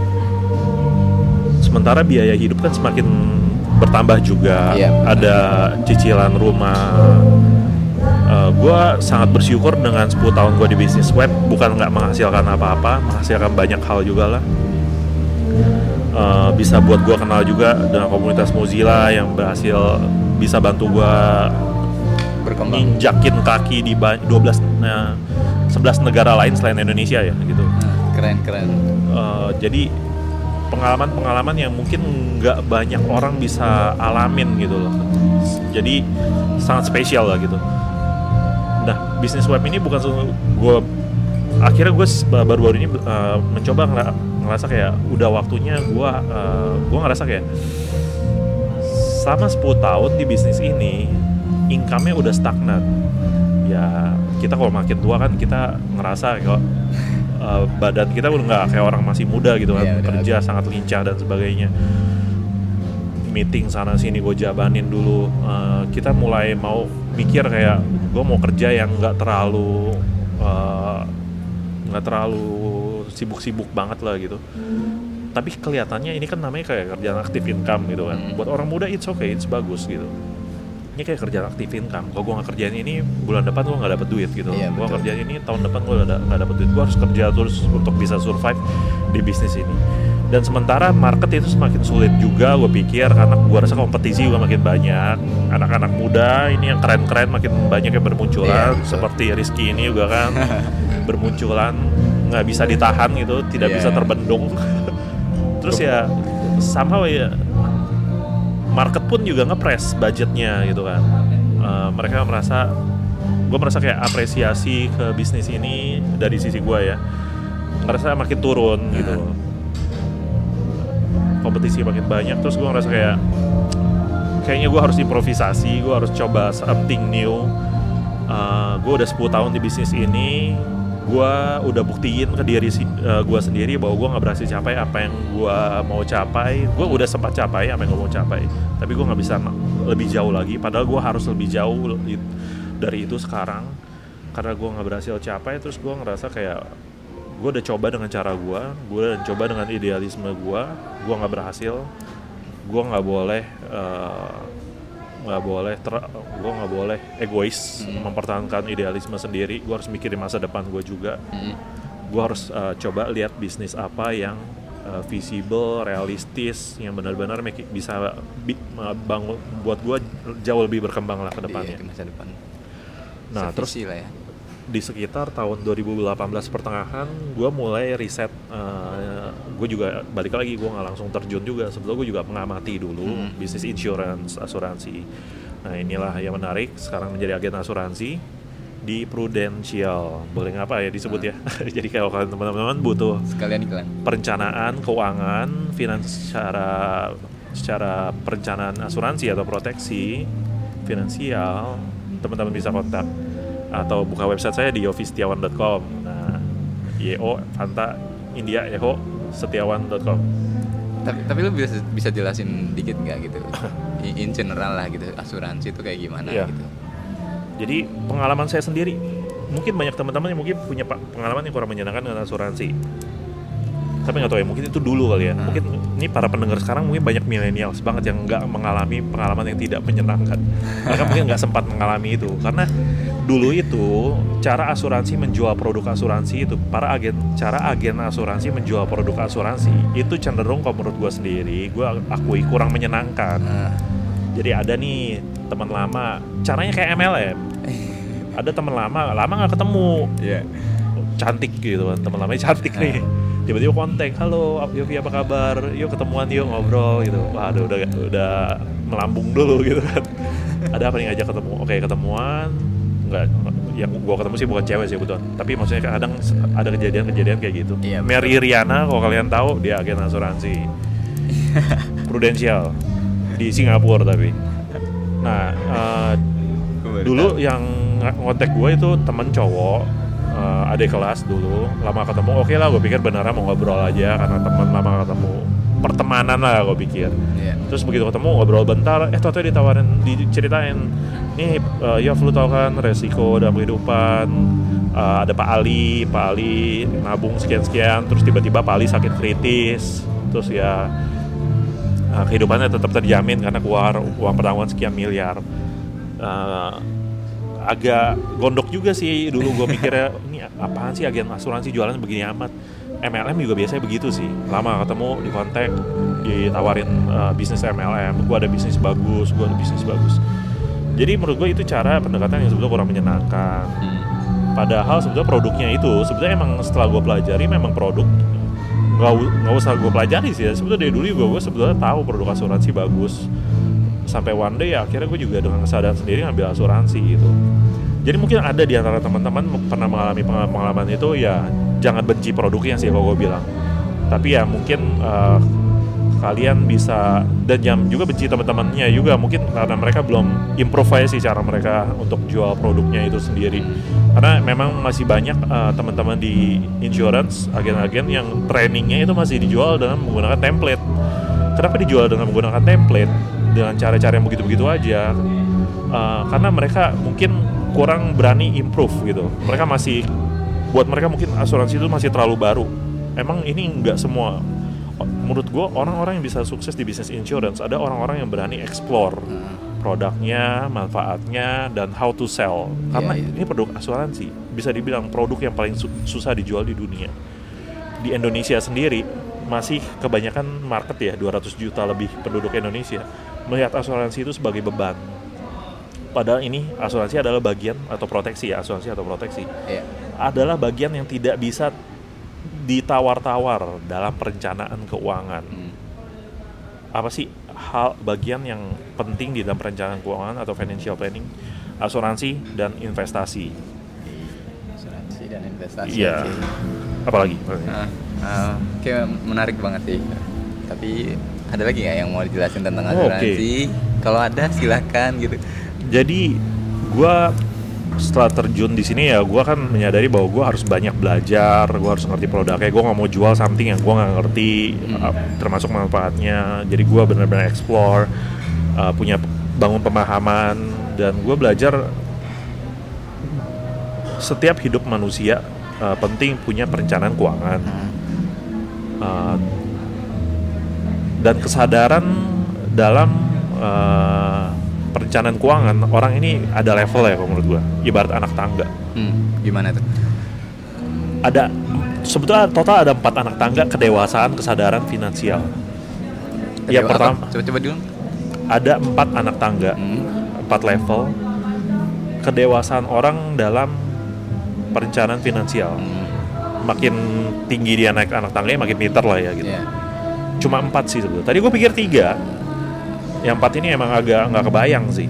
sementara biaya hidup kan semakin bertambah juga benar. ada cicilan rumah gue sangat bersyukur dengan 10 tahun gue di bisnis web bukan nggak menghasilkan apa-apa menghasilkan banyak hal juga lah Eh, bisa buat gue kenal juga dengan komunitas Mozilla yang berhasil bisa bantu gue Berkembang. nginjakin kaki di ba- 12 nah, 11 negara lain selain Indonesia ya gitu. Keren keren. Eh, jadi pengalaman-pengalaman yang mungkin nggak banyak orang bisa alamin gitu loh. Jadi sangat spesial lah gitu. Nah bisnis web ini bukan gue akhirnya gue baru-baru ini eh, mencoba ngera- ngerasa kayak udah waktunya gue eh, gue ngerasa kayak selama 10 tahun di bisnis ini income-nya udah stagnan kita kalau makin tua kan kita ngerasa kok uh, badan kita udah nggak kayak orang masih muda gitu kan. Iya, udah kerja sangat lincah dan sebagainya. Meeting sana sini gue jabanin dulu. Uh, kita mulai mau mikir kayak gue mau kerja yang nggak terlalu uh, nggak terlalu sibuk-sibuk banget lah gitu. Tapi kelihatannya ini kan namanya kayak kerjaan aktif income gitu kan. Hmm. buat orang muda it's okay it's bagus gitu ini kayak kerjaan aktif income. Kalau gue nggak kerjain ini bulan depan gue nggak dapet duit gitu. Iya, gue kerjain ini tahun depan gue nggak dapet duit. Gue harus kerja terus untuk bisa survive di bisnis ini. Dan sementara market itu semakin sulit juga gue pikir karena gue rasa kompetisi juga makin banyak. Anak-anak muda ini yang keren-keren makin banyak yang bermunculan. Iya, seperti Rizky ini juga kan bermunculan nggak bisa ditahan gitu tidak Iya. bisa terbendung. Terus ya somehow ya market pun juga ngepres budgetnya gitu kan. Eh, mereka merasa gue merasa kayak apresiasi ke bisnis ini dari sisi gue ya. Ngerasa makin turun gitu. Nah. kompetisi makin banyak terus gue ngerasa kayak kayaknya gue harus improvisasi gue harus coba something new. Gue udah 10 tahun di bisnis ini gue udah buktiin ke diri uh, gue sendiri bahwa gue nggak berhasil capai apa yang gue mau capai. Gue udah sempat capai apa yang gue mau capai tapi gue nggak bisa lebih jauh lagi. Padahal gue harus lebih jauh dari itu sekarang. Karena gue nggak berhasil capai terus gue ngerasa kayak gue udah coba dengan cara gue gue udah coba dengan idealisme gue gue nggak berhasil gue nggak boleh uh, nggak boleh ter gue nggak boleh egois hmm. mempertahankan idealisme sendiri. Gue harus mikirin masa depan gue juga. Hmm. gue harus uh, coba lihat bisnis apa yang uh, visible realistis yang benar-benar bisa bi bangun buat gue jauh lebih berkembang lah ke iya, depannya. di masa depan. Nah Sevisi terus lah ya. di sekitar tahun 2018 pertengahan gue mulai riset uh, gue juga balik lagi gue nggak langsung terjun juga. Sebetulnya gue juga mengamati dulu hmm. bisnis insurance asuransi. Nah inilah yang menarik sekarang menjadi agen asuransi di Prudential. Boleh ngapa ya disebut hmm. ya jadi kalau kalian teman-teman butuh sekalian iklan. perencanaan keuangan finans secara secara perencanaan asuransi atau proteksi finansial teman-teman bisa kontak atau buka website saya di yovitiawan.com nah yo Fanta India Eho setiawan.com tapi tapi lu bisa bisa jelasin dikit nggak gitu? In general lah gitu asuransi itu kayak gimana yeah. gitu? Jadi pengalaman saya sendiri mungkin banyak teman-teman yang mungkin punya pengalaman yang kurang menyenangkan dengan asuransi tapi nggak tahu ya mungkin itu dulu kali ya. Hmm. mungkin ini para pendengar sekarang mungkin banyak milenial banget yang nggak mengalami pengalaman yang tidak menyenangkan. Mereka mungkin nggak sempat mengalami itu. Karena dulu itu cara asuransi menjual produk asuransi itu para agen cara agen asuransi menjual produk asuransi itu cenderung kalau menurut gue sendiri gue akui kurang menyenangkan. Hmm. jadi ada nih teman lama caranya kayak MLM ada teman lama lama nggak ketemu. Yeah. cantik gitu teman lamanya cantik nih tiba-tiba kontak halo Yofi apa kabar? Yuk ketemuan yuk ngobrol gitu. Wah udah udah udah melambung dulu gitu kan. Ada apa nih ngajak ketemu? Oke ketemuan. Nggak yang gua ketemu sih bukan cewek sih betul tapi maksudnya kadang ada kejadian-kejadian kayak gitu. Iya, Mary Riana kalau kalian tahu dia agen asuransi. Prudential. Di Singapura tapi. Nah uh, dulu yang ngontek gue itu temen cowok uh, adik kelas dulu lama ketemu. Oke okay lah gue pikir beneran mau ngobrol aja karena teman lama ketemu. Pertemanan lah gue pikir. Yeah. terus begitu ketemu ngobrol bentar. Eh tuh ditawarin diceritain nih uh, ya lu tau kan resiko dalam kehidupan. Uh, ada Pak Ali Pak Ali nabung sekian sekian terus tiba-tiba Pak Ali sakit kritis. Terus ya uh, kehidupannya tetap terjamin karena keluar uang pertanggungan sekian miliar. Uh, agak gondok juga sih dulu gue mikirnya ini apaan sih agen asuransi jualan begini amat? MLM juga biasanya begitu sih. Lama ketemu di kontak ditawarin uh, bisnis MLM gue ada bisnis bagus gue ada bisnis bagus. Jadi menurut gue itu cara pendekatan yang sebetulnya kurang menyenangkan. Padahal sebetulnya produknya itu sebetulnya emang setelah gue pelajari memang produk nggak nggak usah gue pelajari sih. Ya sebetulnya dari dulu gue sebetulnya tahu produk asuransi bagus sampai one day ya akhirnya gue juga dengan kesadaran sendiri ngambil asuransi gitu. Jadi mungkin ada di antara teman-teman pernah mengalami pengalaman itu ya jangan benci produknya sih kalau gue bilang. Tapi ya mungkin uh, kalian bisa dan jam juga benci teman-temannya juga mungkin karena mereka belum improve sih cara mereka untuk jual produknya itu sendiri. Karena memang masih banyak uh, teman-teman di insurance agen-agen yang trainingnya itu masih dijual dengan menggunakan template. Kenapa dijual dengan menggunakan template dengan cara-cara yang begitu-begitu aja uh, karena mereka mungkin kurang berani improve gitu mereka masih buat mereka mungkin asuransi itu masih terlalu baru emang ini nggak semua menurut gue orang-orang yang bisa sukses di bisnis insurance ada orang-orang yang berani explore produknya, manfaatnya dan how to sell. Karena yeah, yeah. ini produk asuransi, bisa dibilang produk yang paling su susah dijual di dunia. Di Indonesia sendiri masih kebanyakan market ya 200 juta lebih penduduk Indonesia melihat asuransi itu sebagai beban. Padahal ini asuransi adalah bagian atau proteksi ya asuransi atau proteksi yeah. adalah bagian yang tidak bisa ditawar-tawar dalam perencanaan keuangan. Hmm. Apa sih hal bagian yang penting di dalam perencanaan keuangan atau financial planning, asuransi dan investasi? Asuransi dan investasi. Iya. Apalagi? Nah, uh, kayak menarik banget sih. Tapi ada lagi nggak yang mau dijelasin tentang asuransi? Oh, okay. Kalau ada silahkan gitu. Jadi gue setelah terjun di sini ya gue kan menyadari bahwa gue harus banyak belajar gue harus ngerti produknya gue nggak mau jual something yang gue nggak ngerti Hmm. uh, termasuk manfaatnya jadi gue benar-benar explore uh, punya bangun pemahaman dan gue belajar setiap hidup manusia uh, penting punya perencanaan keuangan Hmm. Uh, dan kesadaran dalam uh, perencanaan keuangan orang ini ada level ya kalau menurut gua ibarat anak tangga Hmm, gimana tuh? ada sebetulnya total ada empat anak tangga kedewasaan kesadaran finansial yang Apa? pertama Coba-coba dulu. ada empat anak tangga Hmm. empat level kedewasaan orang dalam perencanaan finansial Hmm. makin tinggi dia naik anak tangganya makin pinter lah ya gitu Iya. Cuma empat sih sebetulnya. Tadi gue pikir tiga. Yang empat ini emang agak nggak kebayang sih.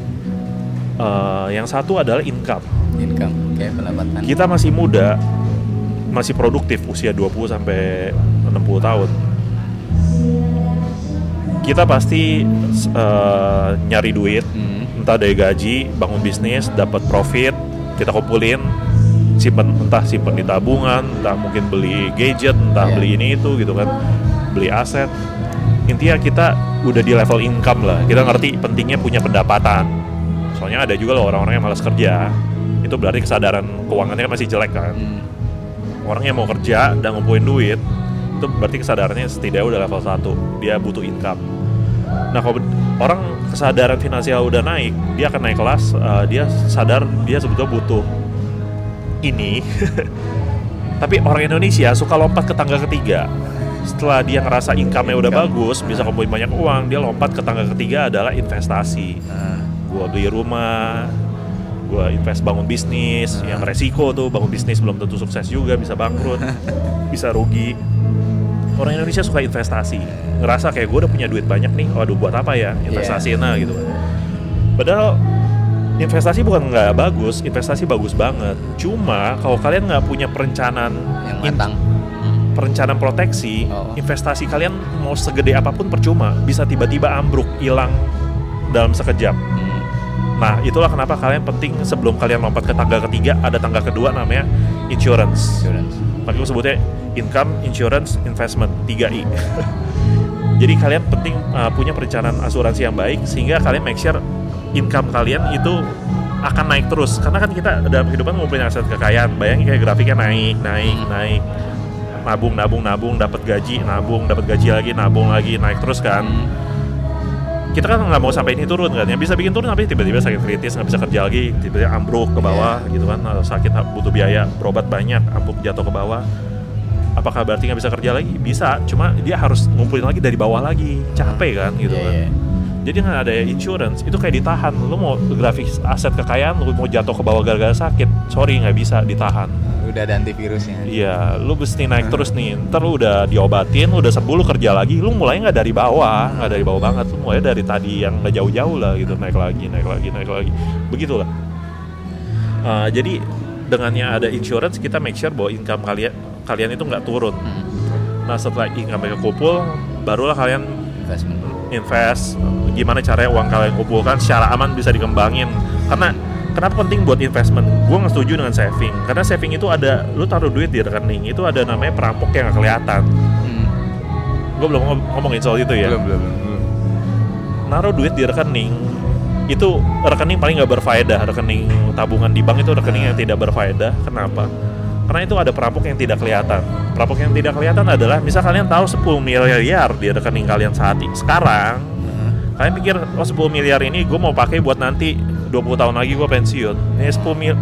Eh, yang satu adalah income. Income, kayak pendapatan. Kita masih muda, masih produktif usia 20 sampai 60 tahun. Kita pasti eh, nyari duit, Hmm. entah dari gaji, bangun bisnis, dapat profit, kita kumpulin, simpen entah simpen di tabungan, entah mungkin beli gadget, entah Iya. beli ini itu gitu kan, beli aset. Intinya kita udah di level income lah, kita ngerti pentingnya punya pendapatan. Soalnya ada juga loh orang-orang yang malas kerja, itu berarti kesadaran keuangannya masih jelek kan. Hmm. Orang yang mau kerja dan ngumpulin duit, itu berarti kesadarannya setidaknya udah level 1, dia butuh income. Nah, kalau orang kesadaran finansial udah naik, dia akan naik kelas, uh, dia sadar dia sebetulnya butuh ini. Tapi orang Indonesia suka lompat ke tangga ketiga. Setelah dia ngerasa income-nya udah Income. bagus, bisa kumpulin banyak uang, dia lompat ke tangga ketiga adalah investasi. Ah. Gua beli rumah, gua invest bangun bisnis, yang resiko tuh bangun bisnis belum tentu sukses juga, bisa bangkrut, bisa rugi. Orang Indonesia suka investasi, ngerasa kayak gue udah punya duit banyak nih, waduh buat apa ya investasiin lah gitu. Padahal investasi bukan nggak bagus, investasi bagus banget. Cuma kalau kalian nggak punya perencanaan yang matang. Perencanaan proteksi, Oh. investasi kalian mau segede apa pun percuma, bisa tiba-tiba ambruk, hilang dalam sekejap. Hmm. Nah, itulah kenapa kalian penting sebelum kalian lompat ke tangga ketiga, ada tangga kedua namanya insurance. Insurance. Makanya gue sebutnya income, insurance, investment, 3I. Jadi kalian penting uh, punya perencanaan asuransi yang baik sehingga kalian make sure income kalian itu akan naik terus. Karena kan kita dalam kehidupan ngumpulin aset kekayaan, bayangin kayak grafiknya naik, naik, Hmm. naik. Nabung, nabung, nabung, dapat gaji, nabung, dapat gaji lagi, nabung lagi, naik terus kan. Hmm. kita kan nggak mau sampai ini turun kan. Yang bisa bikin turun tapi tiba-tiba sakit kritis nggak bisa kerja lagi tiba-tiba ambruk ke bawah gitu kan. Sakit butuh biaya berobat banyak ambruk jatuh ke bawah. Apakah berarti nggak bisa kerja lagi? Bisa cuma dia harus ngumpulin lagi dari bawah lagi. Capek kan gitu Iya, kan. iya. jadi nggak ada insurance. Itu kayak ditahan. Lu mau grafik aset kekayaan lu mau jatuh ke bawah gara-gara sakit. Sorry nggak bisa ditahan Udah ada antivirusnya. Iya, lu mesti naik terus nih. Ntar lu udah diobatin, lu udah sembuh, lu kerja lagi. Lu mulai nggak dari bawah, nggak dari bawah banget. Lu mulai dari tadi yang nggak jauh-jauh lah gitu, naik lagi, naik lagi, naik lagi. Begitulah. Uh, jadi dengannya ada insurance, kita make sure bahwa income kalian kalian itu nggak turun. Hmm. Nah setelah income mereka kumpul, barulah kalian Investment invest. Gimana caranya uang kalian kumpulkan secara aman bisa dikembangin. Karena kenapa penting buat investment? Gue nggak setuju dengan saving. Karena saving itu ada, lu taruh duit di rekening itu ada namanya perampok yang nggak kelihatan. Hmm. Gue belum ngom- ngomongin soal itu ya. Belum, belum, belum. Naruh duit di rekening itu rekening paling nggak berfaedah. Rekening tabungan di bank itu rekening yang tidak berfaedah. Kenapa? Karena itu ada perampok yang tidak kelihatan. Perampok yang tidak kelihatan adalah misal kalian tahu 10 miliar di rekening kalian saat ini. Sekarang. Kalian pikir oh 10 miliar ini gue mau pakai buat nanti 20 tahun lagi gue pensiun ini 10 mil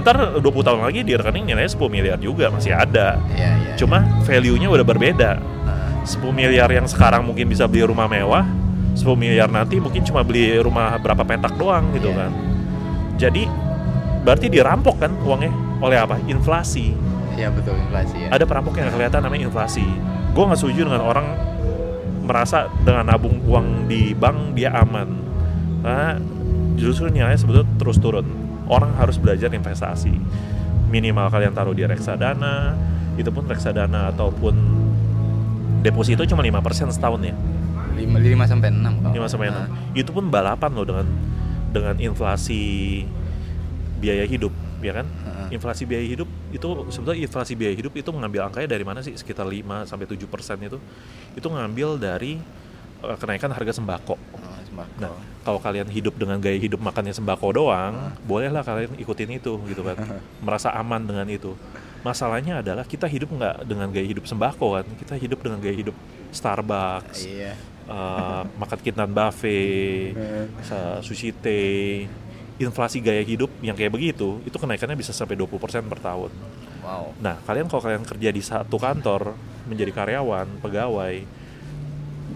ntar 20 tahun lagi di rekening nilainya 10 miliar juga masih ada Iya, iya. cuma value-nya udah berbeda Ah. 10 miliar yang sekarang mungkin bisa beli rumah mewah 10 miliar nanti mungkin cuma beli rumah berapa petak doang gitu Iya. kan jadi berarti dirampok kan uangnya oleh apa inflasi Iya betul inflasi ya. ada perampok yang kelihatan namanya inflasi gue nggak setuju dengan orang merasa dengan nabung uang di bank dia aman karena justru nilainya sebetulnya terus turun orang harus belajar investasi minimal kalian taruh di reksadana itu pun reksadana ataupun deposito cuma 5% setahun ya 5 5 sampai 6 kalau. 5 sampai 6 Ah. itu pun balapan loh dengan dengan inflasi biaya hidup, ya kan? Heeh. Inflasi biaya hidup itu sebetulnya inflasi biaya hidup itu mengambil angkanya dari mana sih? Sekitar 5 sampai 7 persen itu. Itu ngambil dari eh, kenaikan harga sembako. Oh, sembako. Nah, kalau kalian hidup dengan gaya hidup makannya sembako doang, bolehlah kalian ikutin itu gitu kan. Merasa aman dengan itu. Masalahnya adalah kita hidup nggak dengan gaya hidup sembako kan. Kita hidup dengan gaya hidup Starbucks, Iya. eh, makan kintan buffet, sushi teh, inflasi gaya hidup yang kayak begitu, itu kenaikannya bisa sampai 20% per tahun. Wow. Nah, kalian kalau kalian kerja di satu kantor, menjadi karyawan, pegawai,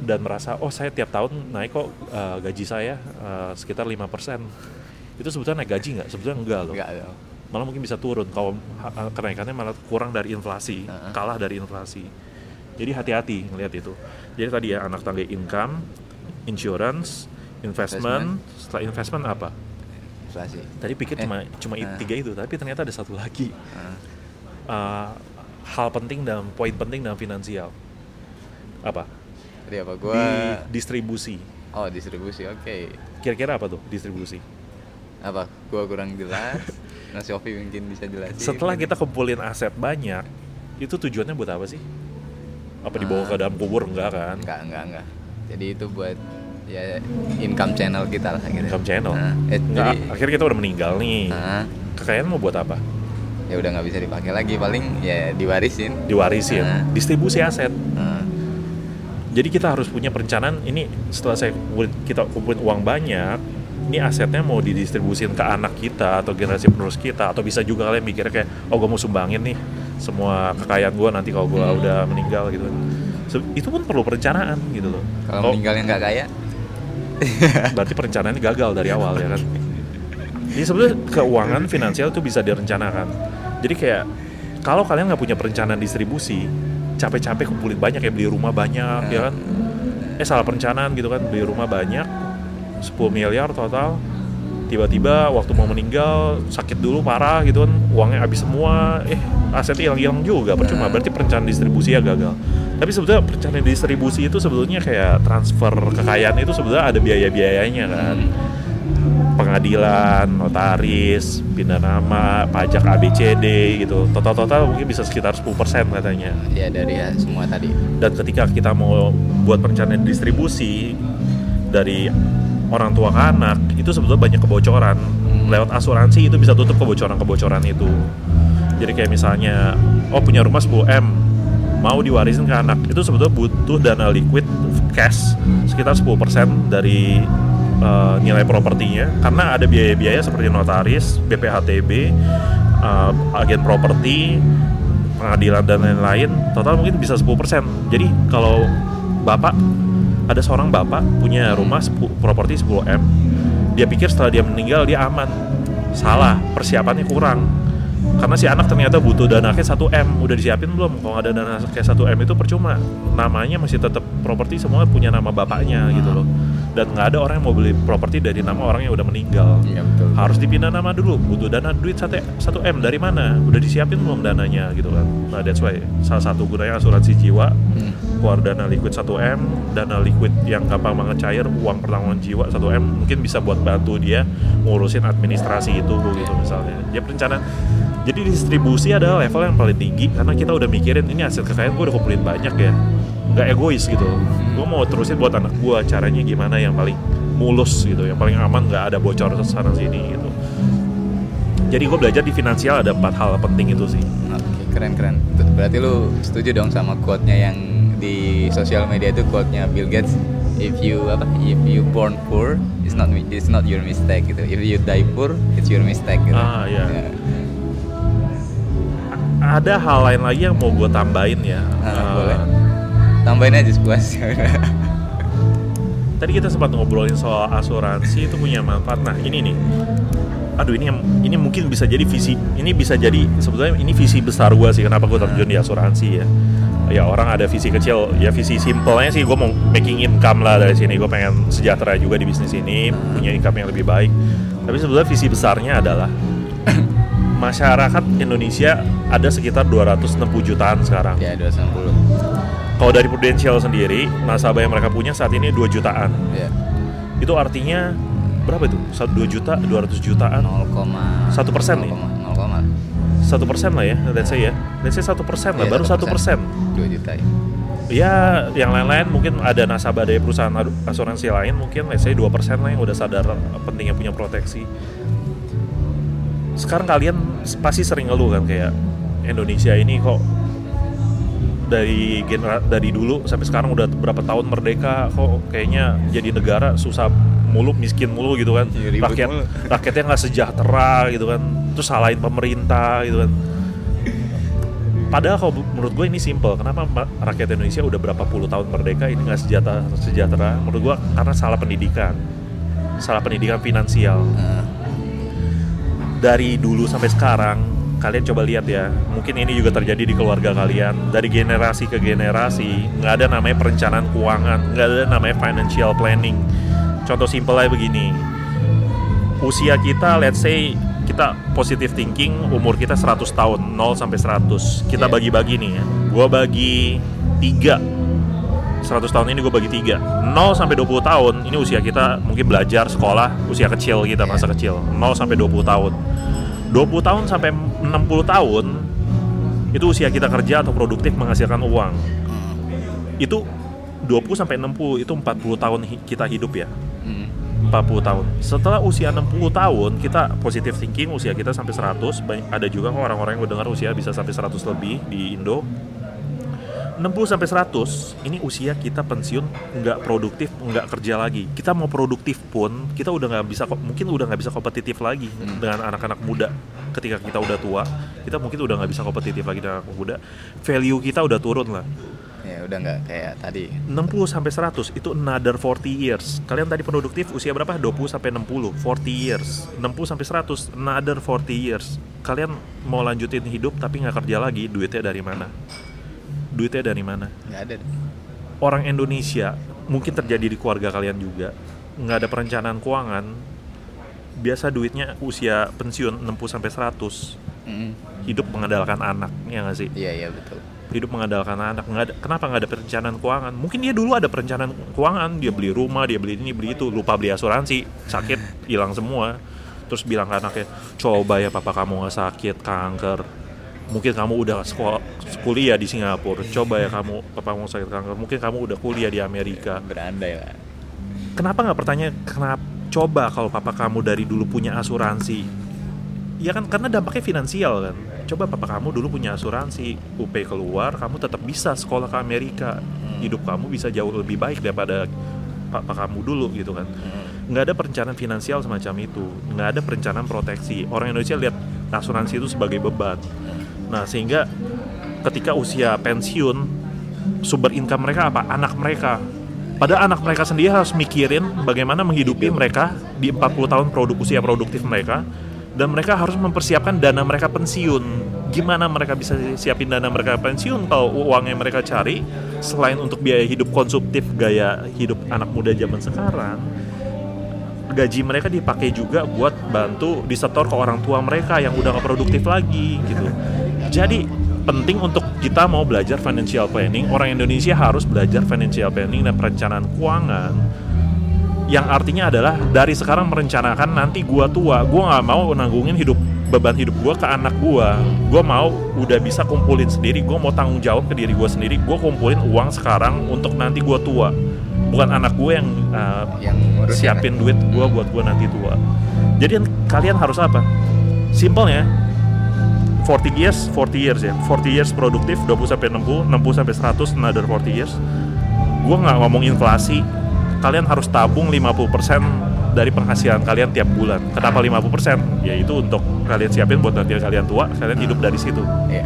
dan merasa, oh saya tiap tahun naik kok eh, gaji saya eh, sekitar 5%. Itu sebetulnya naik gaji nggak? Sebetulnya enggak loh. Enggak dong. Malah mungkin bisa turun kalau ha- kenaikannya malah kurang dari inflasi, Heeh. kalah dari inflasi. Jadi hati-hati ngelihat itu. Jadi tadi ya anak tangga income, insurance, investment, setelah investment apa? Inflasi. Tadi pikir Eh, cuma cuma eh. tiga itu, tapi ternyata ada satu lagi. Heeh. Uh, hal penting dalam poin penting dalam finansial. Apa? Jadi apa? Gua Di distribusi. Oh, distribusi. Oke. Kira-kira apa tuh distribusi? Apa? Gua kurang jelas. Nah, Sofi mungkin bisa jelasin. Setelah kita kumpulin aset banyak, itu tujuannya buat apa sih? Apa dibawa Ah. ke dalam kubur enggak kan? enggak, enggak, enggak. Jadi itu buat ya income channel kita lah gitu. Income channel. Nah, eh, Nah, jadi akhirnya kita udah meninggal nih. nah, Kekayaan mau buat apa? ya udah nggak bisa dipakai lagi paling ya diwarisin. Diwarisin, Nah. distribusi aset. Nah, Jadi kita harus punya perencanaan ini setelah saya kita kumpulin uang banyak, ini asetnya mau didistribusin ke anak kita atau generasi penerus kita atau bisa juga kalian mikirnya kayak oh gue mau sumbangin nih semua kekayaan gue nanti kalau gue Hmm. udah meninggal gitu. Itu pun perlu perencanaan gitu loh. kalau meninggalnya nggak kaya, berarti perencanaannya gagal dari awal ya kan. Jadi sebenarnya keuangan finansial itu bisa direncanakan. Jadi kayak kalau kalian nggak punya perencanaan distribusi, capek-capek kumpulin banyak ya beli rumah banyak ya kan. Eh salah perencanaan gitu kan beli rumah banyak 10 miliar total. Tiba-tiba waktu mau meninggal sakit dulu parah gitu kan uangnya habis semua eh asetnya hilang-hilang juga percuma berarti perencanaan distribusi ya gagal tapi sebetulnya perencanaan distribusi itu sebetulnya kayak transfer kekayaan itu sebetulnya ada biaya-biayanya kan pengadilan, notaris, pindah nama, pajak ABCD gitu. Total-total mungkin bisa sekitar 10% katanya. ya dari ya semua tadi. Dan ketika kita mau buat perencanaan distribusi dari orang tua ke anak, itu sebetulnya banyak kebocoran. Lewat asuransi itu bisa tutup kebocoran-kebocoran itu. Jadi kayak misalnya, oh punya rumah 10M, mau diwarisin ke anak, itu sebetulnya butuh dana liquid cash sekitar 10% dari uh, nilai propertinya karena ada biaya-biaya seperti notaris, BPHTB, uh, agen properti, pengadilan dan lain-lain, total mungkin bisa 10%. Jadi kalau bapak ada seorang bapak punya rumah 10, properti 10M, dia pikir setelah dia meninggal dia aman. Salah, persiapannya kurang. Karena si anak ternyata butuh dana kayak 1M, udah disiapin belum? Kalau nggak ada dana kayak 1M itu percuma. Namanya masih tetap properti semua punya nama bapaknya gitu loh. Dan nggak ada orang yang mau beli properti dari nama orang yang udah meninggal. Iya betul. harus dipindah nama dulu. Butuh dana duit 1 m. Dari mana? Udah disiapin belum dananya gitu kan? Nah that's why. Salah satu gunanya asuransi jiwa. Hmm. keluar dana liquid 1 m. Dana liquid yang gampang banget cair uang pertanggungan jiwa 1 m. Mungkin bisa buat bantu dia ngurusin administrasi itu gitu misalnya. Dia perencanaan jadi distribusi adalah level yang paling tinggi karena kita udah mikirin ini hasil kekayaan gue udah kumpulin banyak ya nggak egois gitu gue mau terusin buat anak gue caranya gimana yang paling mulus gitu yang paling aman nggak ada bocor sana sini gitu jadi gue belajar di finansial ada empat hal penting itu sih Oke, keren keren. Berarti lu setuju dong sama quote-nya yang di sosial media itu quote-nya Bill Gates. If you apa? If you born poor, it's not it's not your mistake gitu. If you die poor, it's your mistake gitu. Ah, iya. Ya. A- ada hal lain lagi yang mau gue tambahin ya? Ah, Eh, boleh. Tambahin aja sepuasnya. tadi kita sempat ngobrolin soal asuransi itu punya manfaat. Nah ini nih. Aduh ini ini mungkin bisa jadi visi ini bisa jadi sebetulnya ini visi besar gue sih kenapa gue terjun di asuransi ya. Ya orang ada visi kecil ya visi simpelnya sih gue mau making income lah dari sini. Gue pengen sejahtera juga di bisnis ini punya income yang lebih baik. Tapi sebetulnya visi besarnya adalah masyarakat Indonesia ada sekitar 260 jutaan sekarang ya 260. kalau dari Prudential sendiri nasabah yang mereka punya saat ini 2 jutaan Ya. itu artinya berapa itu? Satu dua juta, 200 jutaan. 0, Satu persen nih? 0, 0, Satu persen lah ya, let's say ya. Let's say satu persen lah, Iya, baru satu persen. 2 juta ya. Ya, yang lain-lain mungkin ada nasabah dari perusahaan asuransi lain mungkin let's say 2% lah yang udah sadar pentingnya punya proteksi. Sekarang kalian pasti sering ngeluh kan kayak Indonesia ini kok dari genera dari dulu sampai sekarang udah berapa tahun merdeka kok kayaknya jadi negara susah mulu miskin mulu gitu kan ribut rakyat mulu. rakyatnya nggak sejahtera gitu kan terus salahin pemerintah gitu kan Padahal kalau menurut gue ini simple. Kenapa rakyat Indonesia udah berapa puluh tahun merdeka ini nggak sejahtera, sejahtera? Menurut gue karena salah pendidikan, salah pendidikan finansial. Nah, Dari dulu sampai sekarang, kalian coba lihat ya. Mungkin ini juga terjadi di keluarga kalian. Dari generasi ke generasi, nggak ada namanya perencanaan keuangan, nggak ada namanya financial planning. Contoh simple aja begini. Usia kita, let's say kita positive thinking umur kita 100 tahun 0 sampai 100 kita Iya. bagi-bagi nih ya gua bagi 3 100 tahun ini gue bagi 3 0 sampai 20 tahun ini usia kita mungkin belajar sekolah usia kecil kita masa kecil 0 sampai 20 tahun 20 tahun sampai 60 tahun itu usia kita kerja atau produktif menghasilkan uang itu 20 sampai 60 itu 40 tahun kita hidup ya hmm. 40 tahun. Setelah usia 60 tahun, kita positive thinking usia kita sampai 100. Banyak, ada juga orang-orang yang gue dengar usia bisa sampai 100 lebih di Indo. 60 sampai 100 ini usia kita pensiun nggak produktif nggak kerja lagi kita mau produktif pun kita udah nggak bisa mungkin udah nggak bisa kompetitif lagi Hmm. dengan anak-anak muda ketika kita udah tua kita mungkin udah nggak bisa kompetitif lagi dengan anak muda value kita udah turun lah Ya udah nggak kayak tadi. 60 sampai 100 itu another 40 years. Kalian tadi produktif usia berapa? 20 sampai 60, 40 years. 60 sampai 100 another 40 years. Kalian mau lanjutin hidup tapi nggak kerja lagi, duitnya dari mana? Duitnya dari mana? Nggak ada. Orang Indonesia mungkin terjadi di keluarga kalian juga nggak ada perencanaan keuangan. Biasa duitnya usia pensiun 60 sampai 100 Mm. hidup mengandalkan anak, ya nggak sih? Iya iya betul. hidup mengandalkan anak nggak ada, kenapa nggak ada perencanaan keuangan mungkin dia dulu ada perencanaan keuangan dia beli rumah dia beli ini beli itu lupa beli asuransi sakit hilang semua terus bilang ke anaknya coba ya papa kamu nggak sakit kanker mungkin kamu udah sekolah kuliah di Singapura. Coba ya kamu papa kamu sakit kanker mungkin kamu udah kuliah di Amerika. Berandai lah. kenapa nggak bertanya kenapa coba kalau papa kamu dari dulu punya asuransi? Ya kan karena dampaknya finansial kan. Coba papa kamu dulu punya asuransi UP keluar kamu tetap bisa sekolah ke Amerika. Hidup kamu bisa jauh lebih baik daripada papa kamu dulu gitu kan. Mm. nggak ada perencanaan finansial semacam itu. Nggak ada perencanaan proteksi. Orang Indonesia lihat asuransi itu sebagai beban nah sehingga ketika usia pensiun sumber income mereka apa anak mereka Padahal anak mereka sendiri harus mikirin bagaimana menghidupi mereka di 40 tahun produk usia produktif mereka dan mereka harus mempersiapkan dana mereka pensiun. Gimana mereka bisa siapin dana mereka pensiun kalau uang yang mereka cari selain untuk biaya hidup konsumtif gaya hidup anak muda zaman sekarang gaji mereka dipakai juga buat bantu disetor ke orang tua mereka yang udah gak produktif lagi gitu. Jadi penting untuk kita mau belajar financial planning, orang Indonesia harus belajar financial planning dan perencanaan keuangan yang artinya adalah dari sekarang merencanakan nanti gua tua, gua nggak mau nanggungin hidup beban hidup gua ke anak gua. Gua mau udah bisa kumpulin sendiri, gua mau tanggung jawab ke diri gua sendiri, gua kumpulin uang sekarang untuk nanti gua tua. Bukan anak gue yang uh, Yang siapin duit gua buat gua nanti tua. Jadi kalian harus apa? Simpelnya 40 years, 40 years ya. 40 years produktif 20 sampai 60, 60 sampai 100 another 40 years. Gua nggak ngomong inflasi. Kalian harus tabung 50% dari penghasilan kalian tiap bulan. Kenapa 50%? Yaitu untuk kalian siapin buat nanti kalian tua, kalian hidup dari situ. Iya.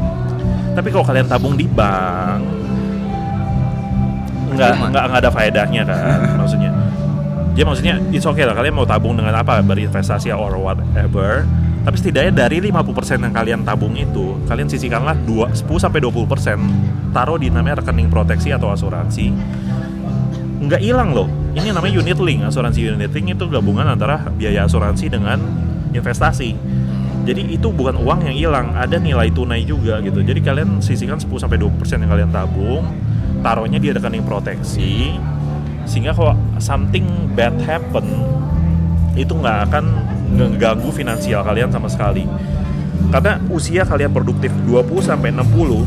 Tapi kalau kalian tabung di bank, nggak nggak nggak ada faedahnya kan, maksudnya. Ya maksudnya it's okay lah kalian mau tabung dengan apa berinvestasi or whatever. Tapi setidaknya dari 50% yang kalian tabung itu, kalian sisihkanlah 2, 10 sampai 20% taruh di namanya rekening proteksi atau asuransi. Nggak hilang loh. Ini namanya unit link. Asuransi unit link itu gabungan antara biaya asuransi dengan investasi. Jadi itu bukan uang yang hilang, ada nilai tunai juga gitu. Jadi kalian sisihkan 10 sampai 20% yang kalian tabung, taruhnya di rekening proteksi sehingga kalau something bad happen itu nggak akan ngeganggu finansial kalian sama sekali. Karena usia kalian produktif 20 sampai 60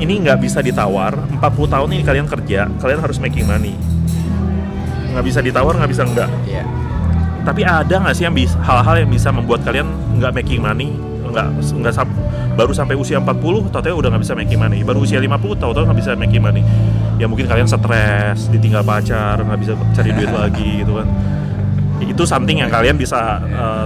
ini nggak bisa ditawar. 40 tahun ini kalian kerja kalian harus making money. Nggak bisa ditawar nggak bisa enggak Iya. tapi ada nggak sih yang bisa hal-hal yang bisa membuat kalian nggak making money? Nggak nggak baru sampai usia 40 tau udah nggak bisa making money. Baru usia 50 tau tau nggak bisa making money. Ya mungkin kalian stres ditinggal pacar nggak bisa cari duit lagi gitu kan itu something yang kalian bisa uh,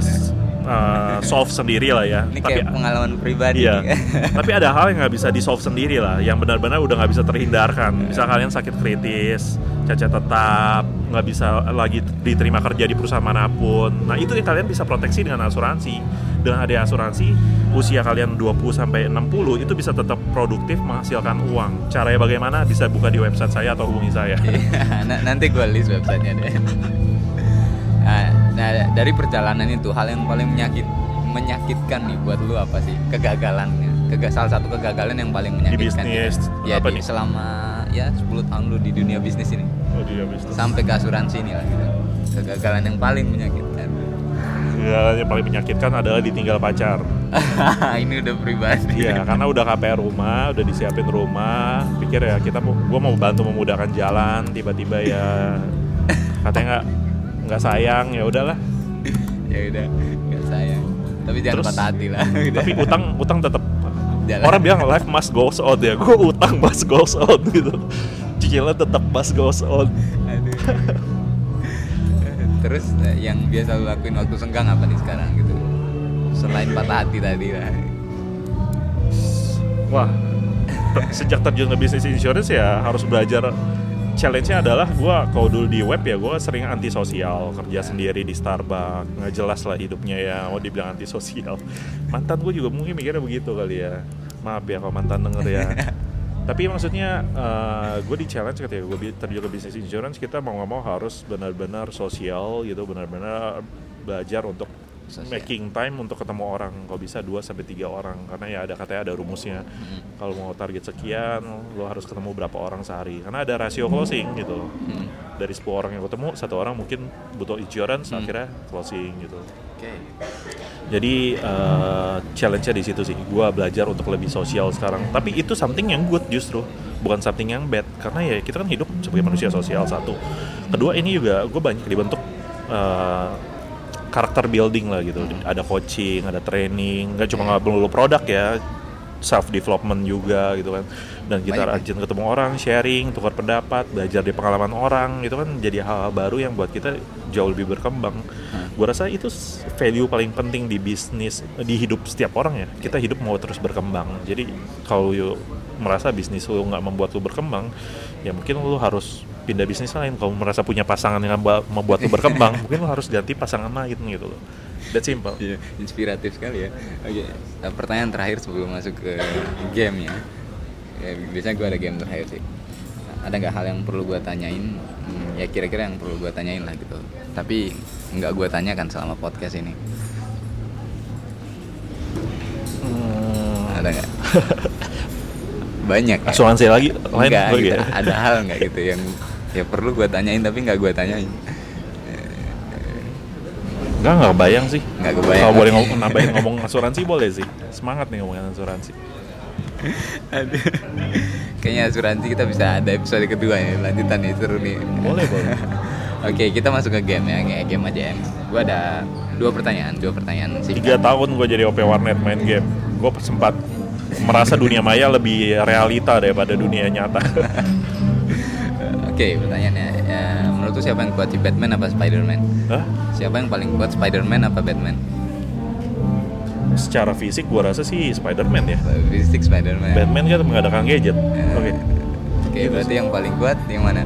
uh, solve sendiri lah ya Ini tapi kayak pengalaman pribadi Iya. Tapi ada hal yang nggak bisa di solve sendiri lah, yang benar-benar udah nggak bisa terhindarkan. Misal kalian sakit kritis, cacat tetap, nggak bisa lagi diterima kerja di perusahaan mana pun. Nah itu kalian bisa proteksi dengan asuransi. Dengan ada asuransi, usia kalian 20 sampai 60 itu bisa tetap produktif menghasilkan uang. Caranya bagaimana? Bisa buka di website saya atau hubungi saya. Iya, na- nanti gue list websitenya deh. Nah, dari perjalanan itu hal yang paling menyakit menyakitkan nih buat lu apa sih kegagalannya? Kega salah satu kegagalan yang paling menyakitkan bisnis, gitu. ya apa di- nih? selama ya 10 tahun lu di dunia bisnis ini Oh, dia bisnis. sampai ke asuransi ini lah gitu. Kegagalan yang paling menyakitkan. Ya, yang paling menyakitkan adalah ditinggal pacar. ini udah pribadi. Iya, karena udah KPR rumah, udah disiapin rumah. Pikir ya kita mau, gua mau bantu memudahkan jalan. Tiba-tiba ya katanya nggak nggak sayang ya udahlah. ya udah, nggak sayang. Tapi jangan Terus- patah hati lah. Udah. Tapi utang utang tetap. Jalan. Orang bilang life must goes on ya. Gue utang must goes on gitu. Cicilan tetap must goes on. Aduh. Terus eh, yang biasa lu lakuin waktu senggang apa nih sekarang gitu? Selain patah hati tadi lah. Wah, ter- sejak terjun ke bisnis insurance ya harus belajar. Challenge-nya adalah gue kalau dulu di web ya gue sering antisosial kerja sendiri di Starbucks nggak jelas lah hidupnya ya mau dibilang antisosial. Mantan gue juga mungkin mikirnya begitu kali ya. Maaf ya kalau mantan denger ya. Tapi maksudnya gue di challenge ketika gue terjun ke bisnis insurance kita mau nggak mau harus benar-benar sosial gitu benar-benar belajar untuk Sosial. making time untuk ketemu orang. Kalau bisa 2 sampai tiga orang. Karena ya ada katanya ada rumusnya. Hmm. kalau mau target sekian lo harus ketemu berapa orang sehari. Karena ada rasio closing gitu Hmm. dari 10 orang yang ketemu satu orang mungkin butuh insurance Hmm. akhirnya closing gitu. Oke. jadi eh, challenge-nya di situ sih. Gua belajar untuk lebih sosial sekarang. Tapi itu something yang good justru. Bukan something yang bad. Karena ya kita kan hidup sebagai manusia sosial satu. Kedua ini juga gue banyak dibentuk eh, karakter building lah gitu. Ada coaching ada training. Nggak cuma nggak melulu produk ya self development juga gitu kan. Dan kita Banyak rajin ketemu orang sharing tukar pendapat belajar dari pengalaman orang itu kan. Jadi hal-hal baru yang buat kita jauh lebih berkembang. Hmm. gue rasa itu value paling penting di bisnis di hidup setiap orang ya. Kita hidup mau terus berkembang. Jadi kalau merasa bisnis lu nggak membuat lu berkembang ya mungkin lu harus pindah bisnis lain kalau merasa punya pasangan yang membuat- lu berkembang mungkin lu harus ganti pasangan lain gitu loh that simple Iya, inspiratif sekali ya. Oke, nah, pertanyaan terakhir sebelum masuk ke game ya. ya biasanya gue ada game terakhir sih. Ada nggak hal yang perlu gue tanyain? Hmm, ya kira-kira yang perlu gue tanyain lah gitu. Tapi nggak gue tanyakan selama podcast ini. Hmm, Ada nggak? Banyak. ya? asuransi lagi lain Enggak, lagi gitu. ya ada hal nggak gitu yang ya perlu gue tanyain tapi nggak gue tanyain. Enggak, nggak bayang sih Nggak kebayang. kalau boleh ngomong, nambahin ngomong asuransi boleh sih semangat nih ngomongin asuransi. Kayaknya asuransi kita bisa ada episode kedua ya lanjutan nih seru nih. boleh boleh Oke kita masuk ke game ya kayak game aja ya. Gue ada dua pertanyaan, dua pertanyaan tiga singkat. tahun gue jadi OP warnet main game gue sempat merasa dunia maya lebih realita daripada dunia nyata Oke pertanyaannya, ya, menurut siapa yang kuat si Batman apa Spiderman? Hah? Siapa yang paling kuat Spiderman apa Batman? secara fisik gue rasa sih Spider-Man ya Fisik Spiderman. Batman kan mengadakan gadget Ya. oke Oke berarti yang paling kuat yang mana?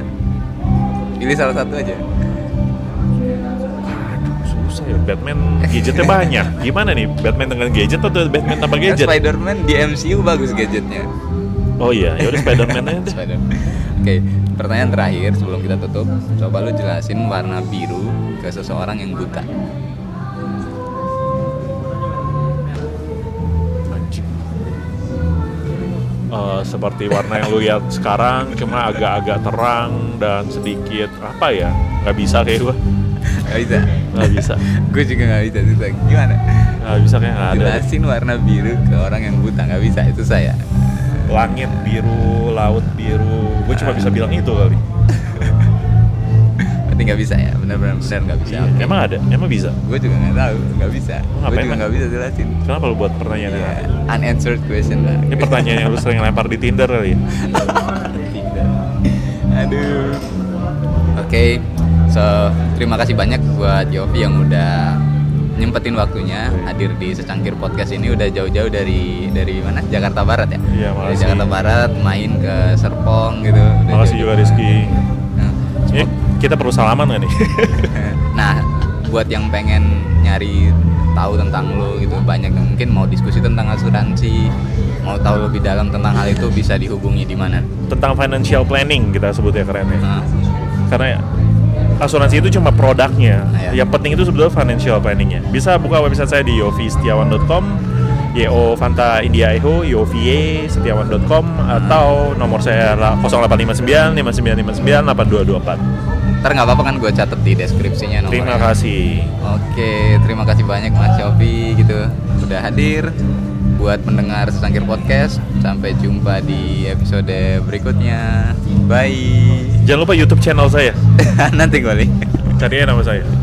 Pilih salah satu aja. susah ya Batman gadgetnya banyak gimana nih Batman dengan gadget atau Batman tanpa Kan gadget Spiderman di MCU bagus gadgetnya. Oh iya ya udah Spider-Man aja deh. Spider-Man. Oke, pertanyaan terakhir sebelum kita tutup. Coba lu jelasin warna biru ke seseorang yang buta. Eh, seperti warna yang lu lihat sekarang cuma agak-agak terang dan sedikit apa ya nggak bisa kayak gue Gak bisa. Nggak bisa. gue juga gak bisa susah. Gimana? Nggak bisa kayak nggak ada. Jelasin warna biru ke orang yang buta nggak bisa itu saya. Langit biru, laut biru. Gue cuma bisa bilang itu kali. Berarti nggak bisa ya? Benar-benar benar nggak bisa. Iya. Emang ada? Emang bisa? Gue juga nggak tahu, nggak bisa. Gue juga nggak bisa jelasin. Kenapa lu buat pertanyaan yang Iya, aneh? unanswered question lah. Ini pertanyaan yang lu sering lempar di Tinder kali ya? Aduh. Oke, so terima kasih banyak buat Yofi yang udah nyempetin waktunya hadir di secangkir podcast ini udah jauh-jauh dari dari mana Jakarta Barat ya? Iya, Dari. Jakarta Barat main ke Serpong gitu. Udah Makasih juga. Rizky. Nah, Ya, kita perlu salaman gak nih? Nah, buat yang pengen nyari tahu tentang lo gitu, banyak yang mungkin mau diskusi tentang asuransi, mau tahu lebih dalam tentang hal itu bisa dihubungi di mana? Tentang financial planning kita sebutnya keren ya. Nah, Karena ya, asuransi itu cuma produknya. Iya. Yang penting itu sebetulnya financial planningnya. Bisa buka website saya di yovisetiawan.com, yo Fanta India Eho, yoviye setiawan.com atau nomor saya lah 0859 5959 8224. ntar nggak apa-apa kan gue catet di deskripsinya nomornya. Terima kasih. Oke, terima kasih banyak Mas Yofi gitu udah hadir. Buat pendengar secangkir podcast, sampai jumpa di episode berikutnya. Bye. Jangan lupa YouTube channel saya. Nanti gue link. Cari nama saya.